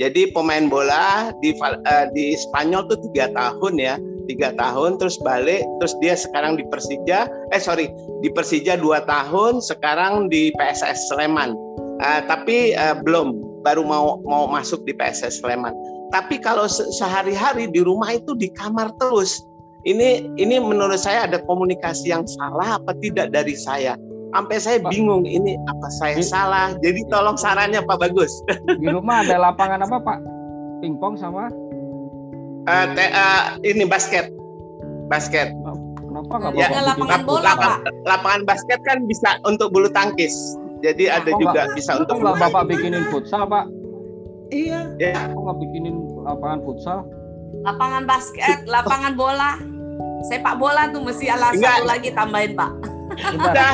Jadi pemain bola di uh, di Spanyol tuh tiga tahun ya, tiga tahun terus balik, terus dia sekarang di Persija, eh sorry di Persija dua tahun, sekarang di PSS Sleman. Uh, tapi uh, belum, baru mau mau masuk di PSS Sleman. Tapi kalau sehari-hari di rumah itu di kamar terus. Ini ini menurut saya ada komunikasi yang salah apa tidak dari saya sampai saya bingung ini apa saya di, salah. Jadi tolong sarannya Pak Bagus. Di rumah ada lapangan apa Pak? Pingpong sama? Uh, te, uh, ini basket, basket. Kenapa nggak ya, lapangan bola lapangan, Pak? Lapangan basket kan bisa untuk bulu tangkis. Jadi ada juga gak, bisa untuk. Nggak Bapak bikinin futsal Pak? Iya. Ya. Kok nggak bikinin lapangan futsal? Lapangan basket, lapangan bola. Sepak bola tuh mesti ala satu lagi tambahin Pak. Sudah.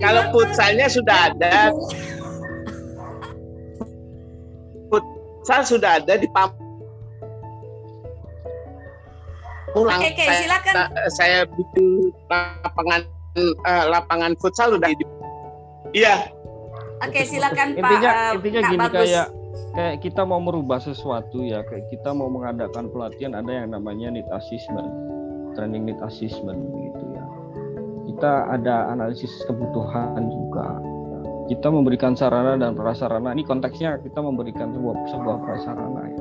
Kalau futsalnya sudah ada. Futsal sudah ada di Pam. Pulang. Oke, oke, silakan. Saya, saya bikin lapangan uh, lapangan futsal sudah di. Iya. Oke, silakan Pak. Intinya, uh, intinya gini bagus. kayak kayak kita mau merubah sesuatu ya, kayak kita mau mengadakan pelatihan ada yang namanya need assessment, training need assessment gitu kita ada analisis kebutuhan juga. Kita memberikan sarana dan prasarana. Ini konteksnya kita memberikan sebuah sebuah prasarana ya.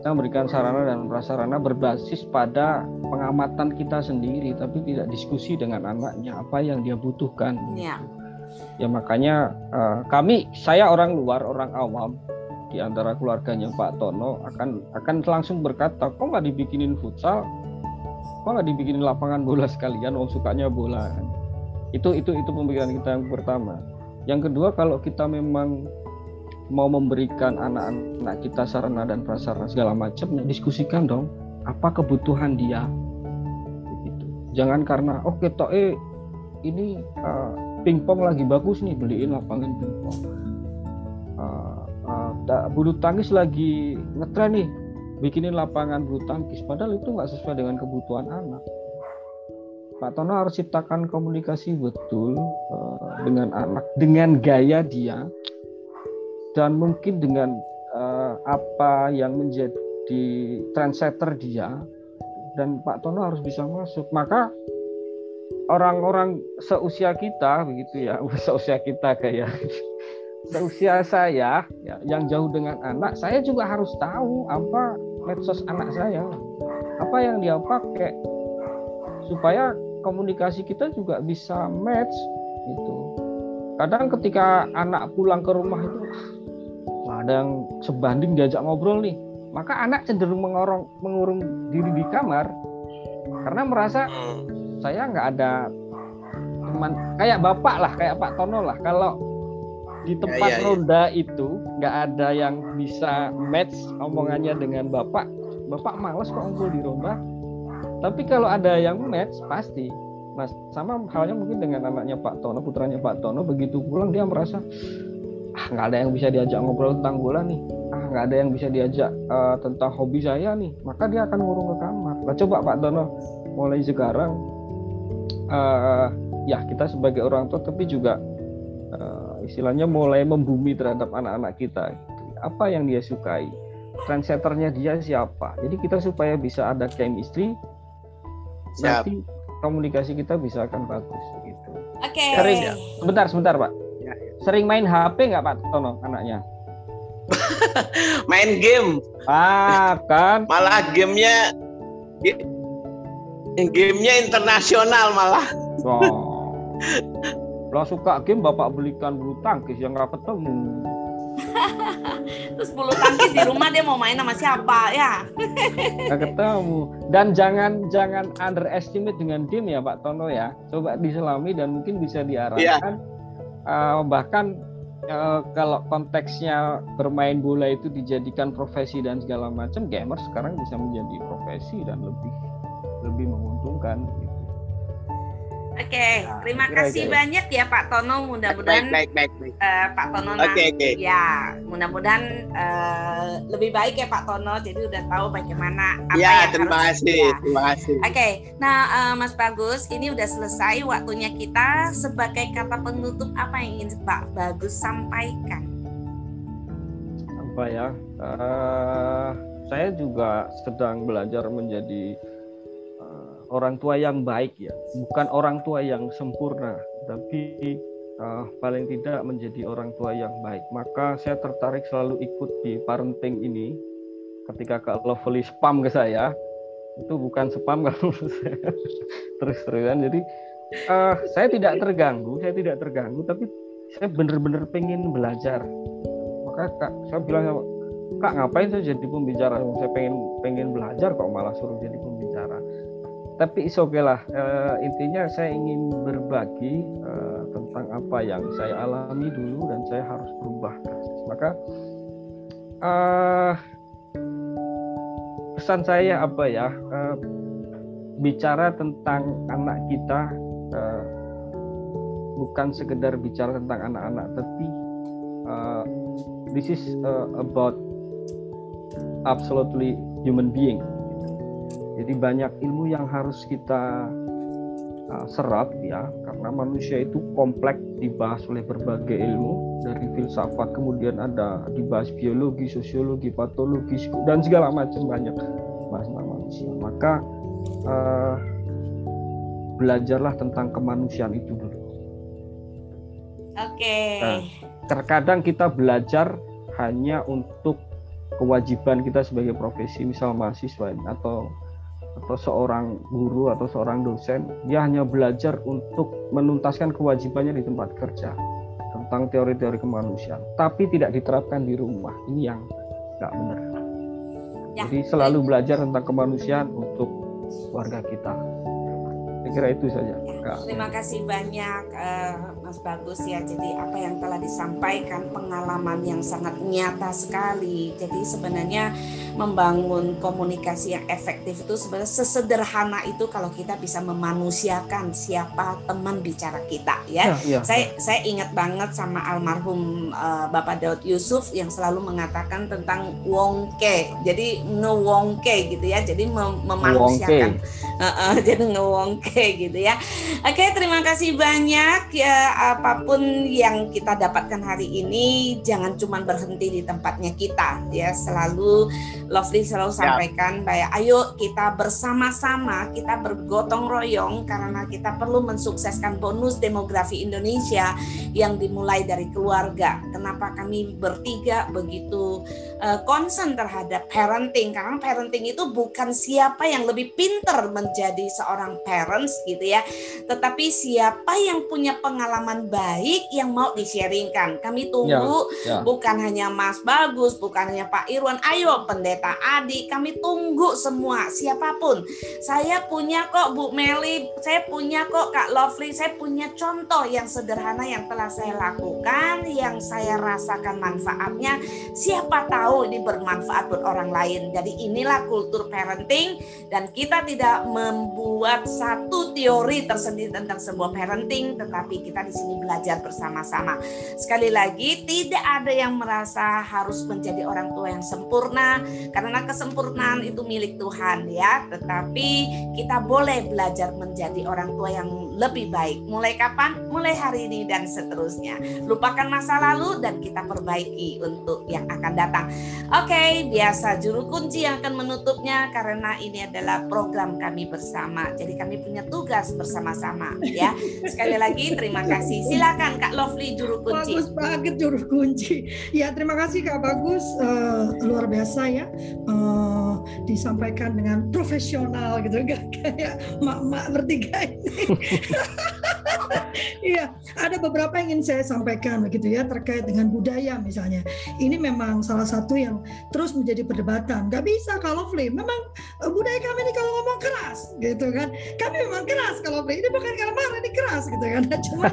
Kita memberikan sarana dan prasarana berbasis pada pengamatan kita sendiri tapi tidak diskusi dengan anaknya apa yang dia butuhkan. Ya, ya makanya uh, kami saya orang luar orang awam di antara keluarganya Pak Tono akan akan langsung berkata kok nggak dibikinin futsal kok nggak dibikinin lapangan bola sekalian oh sukanya bola. Itu itu itu pemikiran kita yang pertama. Yang kedua kalau kita memang mau memberikan anak-anak kita sarana dan prasarana segala macam ya diskusikan dong apa kebutuhan dia? Gitu. jangan karena oke okay, toh eh ini uh, pingpong lagi bagus nih beliin lapangan pingpong. Uh, uh, bulu tangkis lagi ngetren nih bikinin lapangan bulu tangkis. Padahal itu nggak sesuai dengan kebutuhan anak. Pak Tono harus ciptakan komunikasi betul uh, dengan anak dengan gaya dia dan mungkin dengan uh, apa yang menjadi trendsetter dia dan Pak Tono harus bisa masuk. Maka orang-orang seusia kita begitu ya seusia kita kayak seusia saya ya, yang jauh dengan anak saya juga harus tahu apa medsos anak saya apa yang dia pakai supaya komunikasi kita juga bisa match gitu. Kadang ketika anak pulang ke rumah itu wah, ada yang sebanding diajak ngobrol nih, maka anak cenderung mengorong mengurung diri di kamar karena merasa hmm. saya nggak ada teman kayak bapak lah, kayak Pak Tono lah. Kalau di ya, tempat ya, ya, ya. ronda itu nggak ada yang bisa match omongannya dengan bapak, bapak males kok ngobrol di ronda tapi kalau ada yang match pasti. Nah, sama halnya mungkin dengan anaknya Pak Tono, putranya Pak Tono, begitu pulang dia merasa ah nggak ada yang bisa diajak ngobrol tentang bola nih, ah nggak ada yang bisa diajak uh, tentang hobi saya nih, maka dia akan ngurung ke kamar. Nah, coba Pak Tono mulai sekarang uh, ya kita sebagai orang tua tapi juga istilahnya mulai membumi terhadap anak-anak kita. Apa yang dia sukai, trendsetternya dia siapa. Jadi kita supaya bisa ada chemistry Siap. nanti komunikasi kita bisa akan bagus gitu. Oke. Okay. Sering, ya. sebentar sebentar Pak. Ya, ya. Sering main HP nggak Pak Tono anaknya? main game. Ah kan. Malah gamenya gamenya internasional malah. Oh. Lo suka game bapak belikan bulu tangkis yang nggak ketemu. Terus bulu tangkis di rumah dia mau main sama siapa ya? Gak ketemu. Dan jangan jangan underestimate dengan game ya Pak Tono ya. Coba diselami dan mungkin bisa diarahkan. Yeah. Uh, bahkan uh, kalau konteksnya bermain bola itu dijadikan profesi dan segala macam, gamer sekarang bisa menjadi profesi dan lebih lebih menguntungkan. Oke, okay, nah, terima kasih okay. banyak ya Pak Tono. Mudah-mudahan baik, baik, baik, Uh, Pak Tono okay, okay. ya mudah-mudahan uh, lebih baik ya Pak Tono. Jadi udah tahu bagaimana apa ya, yang terima harus kasih, ya. terima kasih. Oke, okay, nah uh, Mas Bagus, ini udah selesai waktunya kita. Sebagai kata penutup apa yang ingin Pak Bagus sampaikan? Apa ya? Uh, saya juga sedang belajar menjadi orang tua yang baik ya, bukan orang tua yang sempurna, tapi uh, paling tidak menjadi orang tua yang baik. Maka saya tertarik selalu ikut di parenting ini. Ketika Kak Lovely spam ke saya, itu bukan spam kalau terus-terusan. Jadi uh, saya tidak terganggu, saya tidak terganggu, tapi saya benar-benar pengen belajar. Maka Kak, saya bilang Kak ngapain saya jadi pembicara? Saya pengen pengen belajar kok malah suruh jadi pembicara tapi is okay lah. Uh, intinya saya ingin berbagi uh, tentang apa yang saya alami dulu dan saya harus berubah. Maka uh, pesan saya apa ya? Uh, bicara tentang anak kita uh, bukan sekedar bicara tentang anak-anak tapi uh, this is uh, about absolutely human being jadi banyak ilmu yang harus kita uh, serap ya, karena manusia itu kompleks dibahas oleh berbagai ilmu dari filsafat, kemudian ada dibahas biologi, sosiologi, patologi dan segala macam banyak bahas manusia. Maka uh, belajarlah tentang kemanusiaan itu dulu. Oke. Okay. Nah, terkadang kita belajar hanya untuk kewajiban kita sebagai profesi, misal mahasiswa atau atau seorang guru atau seorang dosen dia hanya belajar untuk menuntaskan kewajibannya di tempat kerja tentang teori-teori kemanusiaan tapi tidak diterapkan di rumah ini yang nggak benar ya. jadi selalu belajar tentang kemanusiaan untuk warga kita saya kira itu saja Kak. Terima kasih banyak uh, Mas Bagus ya. Jadi apa yang telah disampaikan pengalaman yang sangat nyata sekali. Jadi sebenarnya membangun komunikasi yang efektif itu sebenarnya sesederhana itu kalau kita bisa memanusiakan siapa teman bicara kita ya. ya, ya. Saya saya ingat banget sama almarhum uh, Bapak Daud Yusuf yang selalu mengatakan tentang wongke. Jadi ngewongke gitu ya. Jadi mem memanusiakan. Uh, uh, jadi ngewongke gitu ya. Oke, terima kasih banyak ya apa pun yang kita dapatkan hari ini jangan cuma berhenti di tempatnya kita ya. Selalu Lovely selalu ya. sampaikan bahwa ayo kita bersama-sama kita bergotong royong karena kita perlu mensukseskan bonus demografi Indonesia yang dimulai dari keluarga. Kenapa kami bertiga begitu uh, concern terhadap parenting? Karena parenting itu bukan siapa yang lebih pinter menjadi seorang parents gitu ya, tetapi siapa yang punya pengalaman baik yang mau di-sharingkan. Kami tunggu ya, ya. bukan hanya Mas Bagus, bukan hanya Pak Irwan, ayo pendeta Pendeta Adi, kami tunggu semua siapa pun. Saya punya kok Bu Meli, saya punya kok Kak Lovely, saya punya contoh yang sederhana yang telah saya lakukan, yang saya rasakan manfaatnya. Siapa tahu ini bermanfaat buat orang lain. Jadi inilah kultur parenting dan kita tidak membuat satu teori tersendiri tentang sebuah parenting, tetapi kita di sini belajar bersama-sama. Sekali lagi, tidak ada yang merasa harus menjadi orang tua yang sempurna, karena kesempurnaan itu milik Tuhan ya. Tetapi kita boleh belajar menjadi orang tua yang lebih baik. Mulai kapan? Mulai hari ini dan seterusnya. Lupakan masa lalu dan kita perbaiki untuk yang akan datang. Oke biasa juru kunci yang akan menutupnya karena ini adalah program kami bersama. Jadi kami punya tugas bersama-sama ya. Sekali lagi terima kasih silakan Kak Lovely juru kunci. Bagus banget juru kunci. Ya terima kasih Kak bagus. Uh, luar biasa ya. Uh, disampaikan dengan profesional gitu. Gak kayak mak-mak bertiga ini. Iya, ada beberapa yang ingin saya sampaikan begitu ya terkait dengan budaya misalnya. Ini memang salah satu yang terus menjadi perdebatan. Gak bisa kalau flame. Memang uh, budaya kami ini kalau ngomong keras gitu kan. Kami memang keras kalau flame. Ini bukan karena marah, ini keras gitu kan. Cuma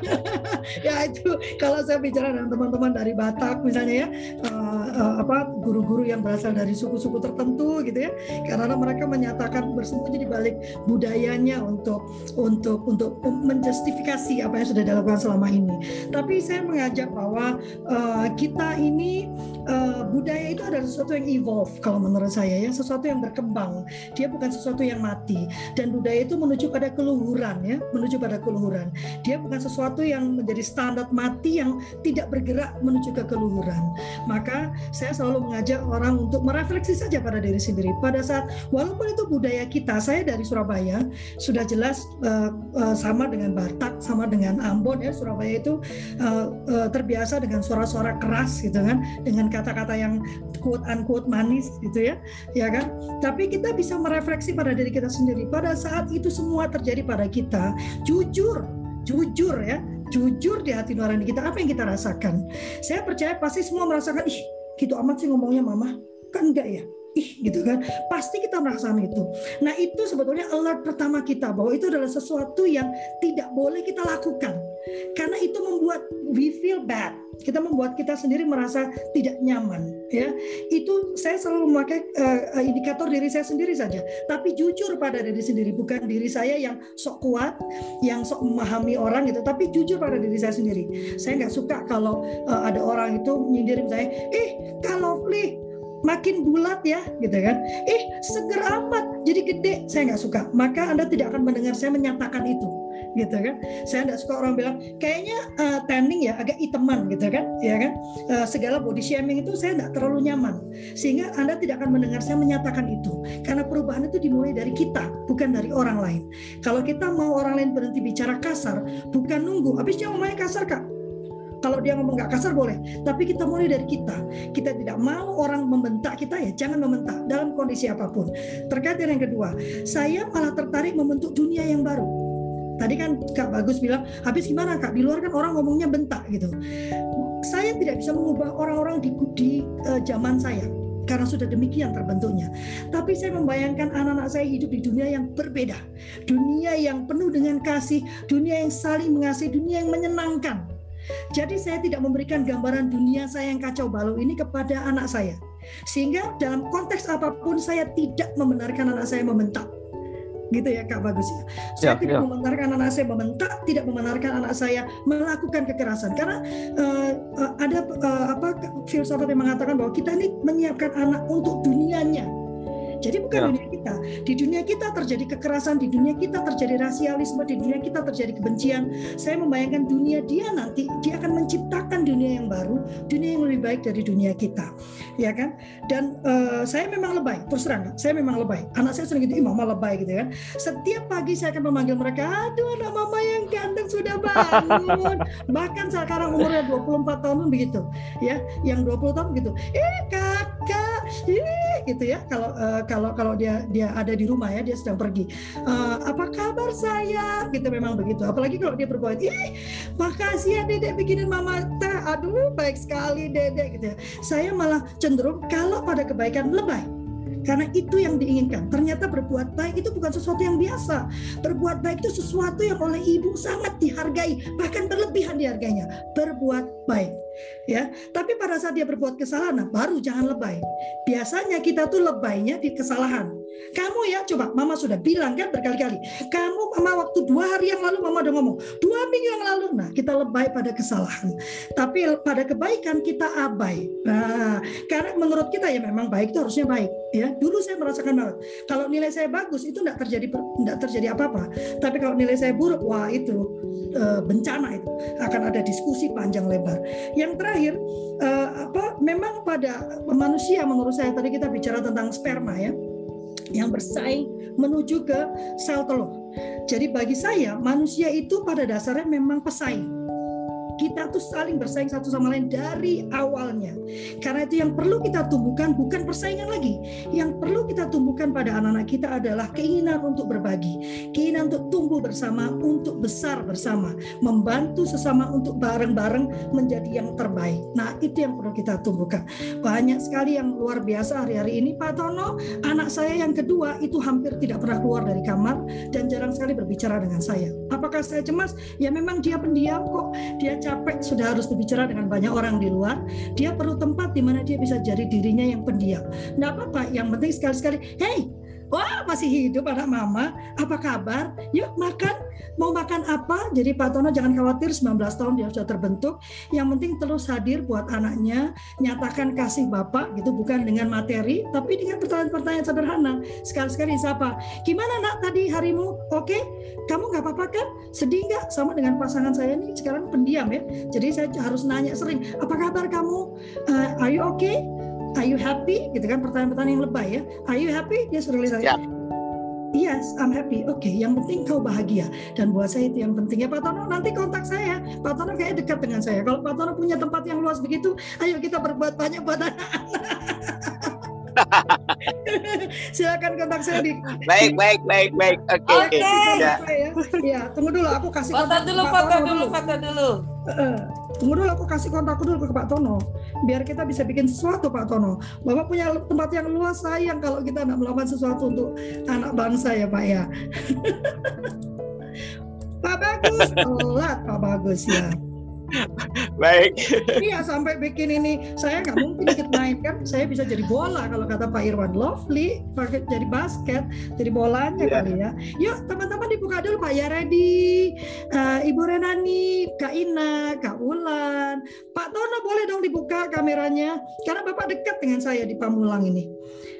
ya itu kalau saya bicara dengan teman-teman dari Batak misalnya ya, uh, apa guru-guru yang berasal dari suku-suku tertentu gitu ya karena mereka menyatakan bersembunyi di balik budayanya untuk untuk untuk menjustifikasi apa yang sudah dilakukan selama ini. Tapi saya mengajak bahwa uh, kita ini uh, budaya itu adalah sesuatu yang evolve kalau menurut saya ya sesuatu yang berkembang. Dia bukan sesuatu yang mati. Dan budaya itu menuju pada keluhuran ya menuju pada keluhuran. Dia bukan sesuatu yang menjadi standar mati yang tidak bergerak menuju ke keluhuran. Maka saya selalu mengajak orang untuk merefleksi saja pada diri sendiri. Pada saat walaupun itu budaya kita, saya dari Surabaya sudah jelas uh, uh, sama Batak, sama dengan Ambon ya. Surabaya itu uh, uh, terbiasa dengan suara-suara keras gitu kan, dengan kata-kata yang quote unquote manis gitu ya, ya kan. Tapi kita bisa merefleksi pada diri kita sendiri. Pada saat itu semua terjadi pada kita, jujur, jujur ya, jujur di hati nurani kita apa yang kita rasakan. Saya percaya pasti semua merasakan ih gitu amat sih ngomongnya mama kan enggak ya ih gitu kan. Pasti kita merasakan itu. Nah itu sebetulnya alert pertama kita bahwa itu adalah sesuatu yang tidak boleh kita lakukan. Karena itu membuat we feel bad. Kita membuat kita sendiri merasa tidak nyaman ya. Itu saya selalu memakai uh, indikator diri saya sendiri saja. Tapi jujur pada diri sendiri bukan diri saya yang sok kuat yang sok memahami orang gitu. Tapi jujur pada diri saya sendiri. Saya nggak suka kalau uh, ada orang itu nyindir saya eh kalau makin bulat ya gitu kan. Eh seger amat jadi gede. Saya nggak suka. Maka anda tidak akan mendengar saya menyatakan itu gitu kan. Saya tidak suka orang bilang kayaknya uh, tanning ya agak iteman gitu kan ya kan. Uh, segala body shaming itu saya tidak terlalu nyaman. Sehingga anda tidak akan mendengar saya menyatakan itu. Karena perubahan itu dimulai dari kita bukan dari orang lain. Kalau kita mau orang lain berhenti bicara kasar bukan nunggu. Habisnya ngomongnya kasar kak kalau dia ngomong nggak kasar boleh, tapi kita mulai dari kita. Kita tidak mau orang membentak kita ya, jangan membentak dalam kondisi apa pun. Terkait dengan yang kedua, saya malah tertarik membentuk dunia yang baru. Tadi kan Kak Bagus bilang, habis gimana Kak? Di luar kan orang ngomongnya bentak gitu. Saya tidak bisa mengubah orang-orang di, di uh, zaman saya karena sudah demikian terbentuknya. Tapi saya membayangkan anak-anak saya hidup di dunia yang berbeda. Dunia yang penuh dengan kasih, dunia yang saling mengasihi, dunia yang menyenangkan. Jadi saya tidak memberikan gambaran dunia saya yang kacau balau ini kepada anak saya. Sehingga dalam konteks apa pun saya tidak membenarkan anak saya membentak gitu ya Kak Bagus ya. Saya ya, tidak ya. membenarkan anak saya membentak, tidak membenarkan anak saya melakukan kekerasan karena uh, uh, ada uh, apa filsafat yang mengatakan bahwa kita ini menyiapkan anak untuk dunianya jadi bukan ya. dunia kita. Di dunia kita terjadi kekerasan, di dunia kita terjadi rasialisme, di dunia kita terjadi kebencian. Saya membayangkan dunia dia nanti dia akan menciptakan dunia yang baru, dunia yang lebih baik dari dunia kita, ya kan? Dan uh, saya memang lebay, terus terang, saya memang lebay. Anak saya sering gitu, ih mama lebay gitu kan. Setiap pagi saya akan memanggil mereka, aduh anak mama yang ganteng sudah bangun. Bahkan sekarang umurnya 24 tahun begitu, ya, yang 20 tahun gitu. Eh kakak, gitu ya. Kalau uh, kalau kalau dia dia ada di rumah ya dia sedang pergi. Uh, apa kabar saya? Gitu memang begitu. Apalagi kalau dia berbuat ih makasih ya dedek bikinin mama teh. Aduh baik sekali dedek gitu ya. Saya malah cenderung kalau pada kebaikan lebay karena itu yang diinginkan. Ternyata berbuat baik itu bukan sesuatu yang biasa. Berbuat baik itu sesuatu yang oleh ibu sangat dihargai, bahkan berlebihan dihargainya. Berbuat baik ya. Tapi pada saat dia berbuat kesalahan, nah baru jangan lebay. Biasanya kita tuh lebaynya di kesalahan. Kamu ya, coba Mama sudah bilang kan berkali-kali. Kamu Mama waktu dua hari yang lalu Mama udah ngomong. Dua minggu yang lalu, nah kita lebay pada kesalahan. Tapi pada kebaikan kita abai. Nah, karena menurut kita ya memang baik itu harusnya baik. Ya, dulu saya merasakan banget. Kalau nilai saya bagus itu tidak terjadi tidak terjadi apa-apa. Tapi kalau nilai saya buruk, wah itu e, bencana itu akan ada diskusi panjang lebar. Yang terakhir, e, apa? Memang pada manusia menurut saya tadi kita bicara tentang sperma ya yang bersaing menuju ke sel telur. Jadi bagi saya manusia itu pada dasarnya memang pesaing kita tuh saling bersaing satu sama lain dari awalnya. Karena itu yang perlu kita tumbuhkan bukan persaingan lagi. Yang perlu kita tumbuhkan pada anak-anak kita adalah keinginan untuk berbagi, keinginan untuk tumbuh bersama, untuk besar bersama, membantu sesama untuk bareng-bareng menjadi yang terbaik. Nah, itu yang perlu kita tumbuhkan. Banyak sekali yang luar biasa hari-hari ini Pak Tono, anak saya yang kedua itu hampir tidak pernah keluar dari kamar dan jarang sekali berbicara dengan saya. Apakah saya cemas? Ya memang dia pendiam kok. Dia capek sudah harus berbicara dengan banyak orang di luar, dia perlu tempat di mana dia bisa jadi dirinya yang pendiam. Nggak apa-apa, yang penting sekali-sekali, hey, Wah masih hidup anak mama, apa kabar? Yuk makan, mau makan apa? Jadi Pak Tono jangan khawatir 19 tahun dia sudah terbentuk. Yang penting terus hadir buat anaknya, nyatakan kasih Bapak gitu bukan dengan materi, tapi dengan pertanyaan-pertanyaan sederhana. Sekali-sekali siapa? Gimana nak tadi harimu? Oke? Kamu nggak apa-apa kan? Sedih nggak sama dengan pasangan saya nih sekarang pendiam ya. Jadi saya harus nanya sering, apa kabar kamu? Uh, are you okay? Are you happy? Gitu kan pertanyaan-pertanyaan yang lebay ya. Are you happy? Dia sudah lihat. Yeah. Yes, I'm happy. Oke, okay, yang penting kau bahagia. Dan buat saya itu yang penting. Ya Pak Tono, nanti kontak saya. Pak Tono kayak dekat dengan saya. Kalau Pak Tono punya tempat yang luas begitu, ayo kita berbuat banyak buat anak-anak. Silakan kontak saya di. Baik, baik, baik, baik. Oke. Okay, Oke. Okay. Ya. ya, tunggu dulu. Aku kasih. Foto dulu, foto dulu, foto dulu. Uh, tunggu dulu aku kasih kontak dulu ke Pak Tono biar kita bisa bikin sesuatu Pak Tono. Bapak punya tempat yang luas sayang kalau kita tidak melakukan sesuatu untuk anak bangsa ya Pak ya. Pak Bagus telat Pak Bagus ya Baik. Iya sampai bikin ini saya nggak mungkin ikut main kan. Saya bisa jadi bola kalau kata Pak Irwan Lovely, pakai jadi basket, jadi bolanya yeah. kali ya. Yuk teman-teman dibuka dulu Pak ya ready. Uh, Ibu Renani, Kak Ina, Kak Ulan, Pak Tono boleh dong dibuka kameranya karena Bapak dekat dengan saya di Pamulang ini.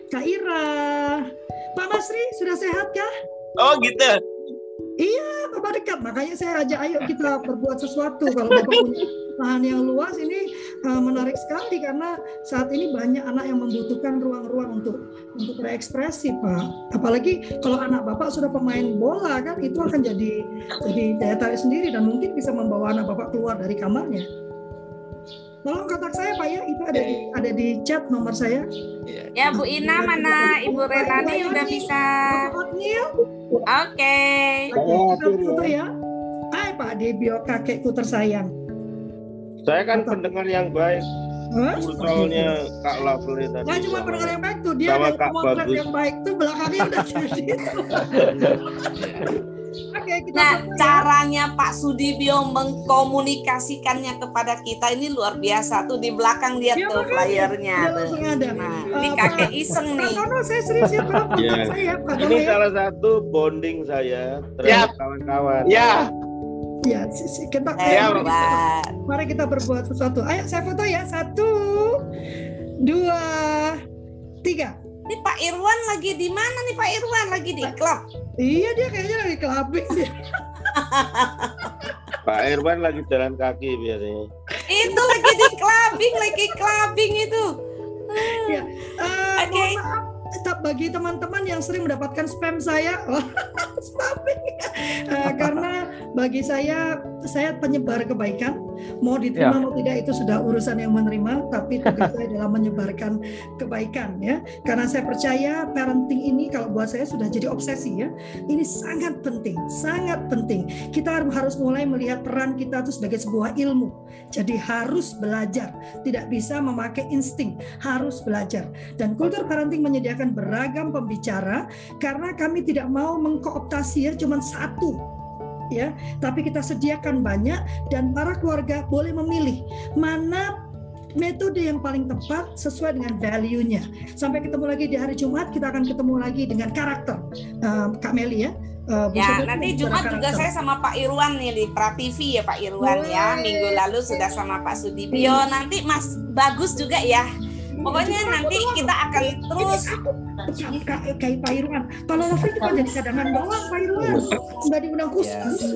Kak Ira, Pak Masri sudah sehat kah? Oh gitu. Iya, Bapak dekat. Makanya saya ajak ayo kita berbuat sesuatu. Kalau Bapak punya lahan yang luas ini uh, menarik sekali karena saat ini banyak anak yang membutuhkan ruang-ruang untuk untuk berekspresi, Pak. Apalagi kalau anak Bapak sudah pemain bola kan itu akan jadi jadi daya tarik sendiri dan mungkin bisa membawa anak Bapak keluar dari kamarnya. Tolong kontak saya Pak ya, itu ada di ada di chat nomor saya. Ya Bu Ina mana Ibu Renani udah bisa. Oke. Foto ya. Hai Pak Debio kakekku tersayang. Saya kan pendengar yang baik. Soalnya Kak Lovely tadi. Nah, cuma pendengar yang baik tuh dia sama Kak Bagus. yang baik tuh belakangnya udah jadi. Oke, kita nah, caranya Pak Sudibyo mengkomunikasikannya kepada kita ini luar biasa tuh di belakang dia ya, tuh flyernya tuh. Nah, ini kakek iseng nih. Nah, saya serius ya, ya. saya. Ini salah satu bonding saya terhadap kawan-kawan. Ya. Ya, kita ya, mari kita berbuat sesuatu. Ayo saya foto ya. Satu, dua, tiga. Ini Pak Irwan lagi di mana nih Pak Irwan? Lagi di klub? Iya dia kayaknya lagi clubbing sih. Pak Irwan lagi jalan kaki biasanya. Itu lagi di clubbing, lagi clubbing itu. Ya, uh, Oke. Okay. Maaf bagi teman-teman yang sering mendapatkan spam saya, oh, spamming, uh, karena bagi saya saya penyebar kebaikan, mau diterima ya. mau tidak itu sudah urusan yang menerima, tapi tugas saya adalah menyebarkan kebaikan ya, karena saya percaya parenting ini kalau buat saya sudah jadi obsesi ya, ini sangat penting, sangat penting. Kita harus mulai melihat peran kita itu sebagai sebuah ilmu, jadi harus belajar, tidak bisa memakai insting, harus belajar. Dan kultur parenting menyediakan beragam pembicara karena kami tidak mau mengkooptasi ya cuma satu ya, tapi kita sediakan banyak dan para keluarga boleh memilih mana metode yang paling tepat sesuai dengan value-nya. Sampai ketemu lagi di hari Jumat, kita akan ketemu lagi dengan karakter um, Kak Meli ya. Uh, ya, nanti Jumat juga saya sama Pak Irwan nih di Pra TV ya Pak Irwan oh, ya. Minggu lalu sudah sama Pak Sudibyo. Nanti Mas Bagus juga ya Pokoknya nanti kita akan terus kayak Pak Irwan. Kalau Novi cuma jadi cadangan doang Pak Irwan. Enggak diundang khusus.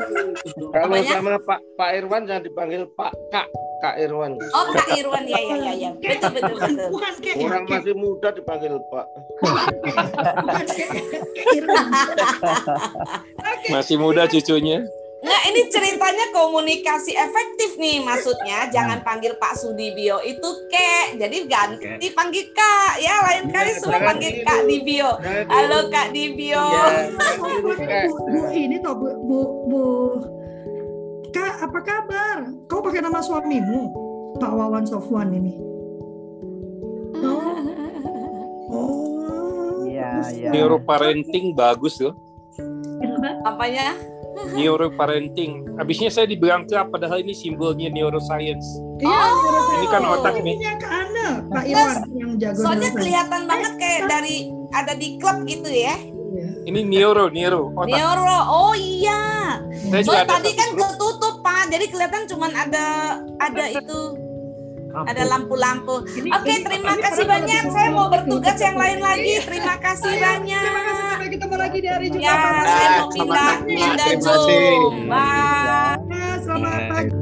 Kalau sama Pak Pak Irwan jangan dipanggil Pak Kak Kak Irwan. Oh Kak Irwan ya ya ya ya. Betul betul betul. Bukan kayak Orang masih muda dipanggil Pak. Masih muda cucunya. Nah ini ceritanya komunikasi efektif nih maksudnya. Hmm. jangan panggil Pak Sudibyo itu kek. Jadi ganti panggil Kak. Ya lain iya, kali semua panggil Kak Dibio. Halo Kak Dibio. Ya, bu, ini toh bu, bu bu. Kak apa kabar? Kau pakai nama suamimu? Pak Wawan Sofwan ini. Oh oh ya, ya. neuroparenting bagus loh. Apanya neuroparenting. Habisnya saya dibilang ke padahal ini simbolnya neuroscience. Iya, oh. ini kan otak nih. ke Anda, Pak Iwan yang jago. Soalnya kelihatan banget kayak dari ada di klub gitu ya. Ini neuro, neuro. Otak. Neuro, oh iya. Saya oh, tadi kan ketutup Pak, jadi kelihatan cuma ada ada itu ada lampu-lampu. Oke, okay, terima ini kasih banyak. Saya mau bertugas yang lain lagi. Terima kasih Ayo, banyak. Terima kasih sampai ketemu lagi di hari ya, Jumat. Ya, saya mau pindah pindah Zoom. Bye. Selamat iya. pagi.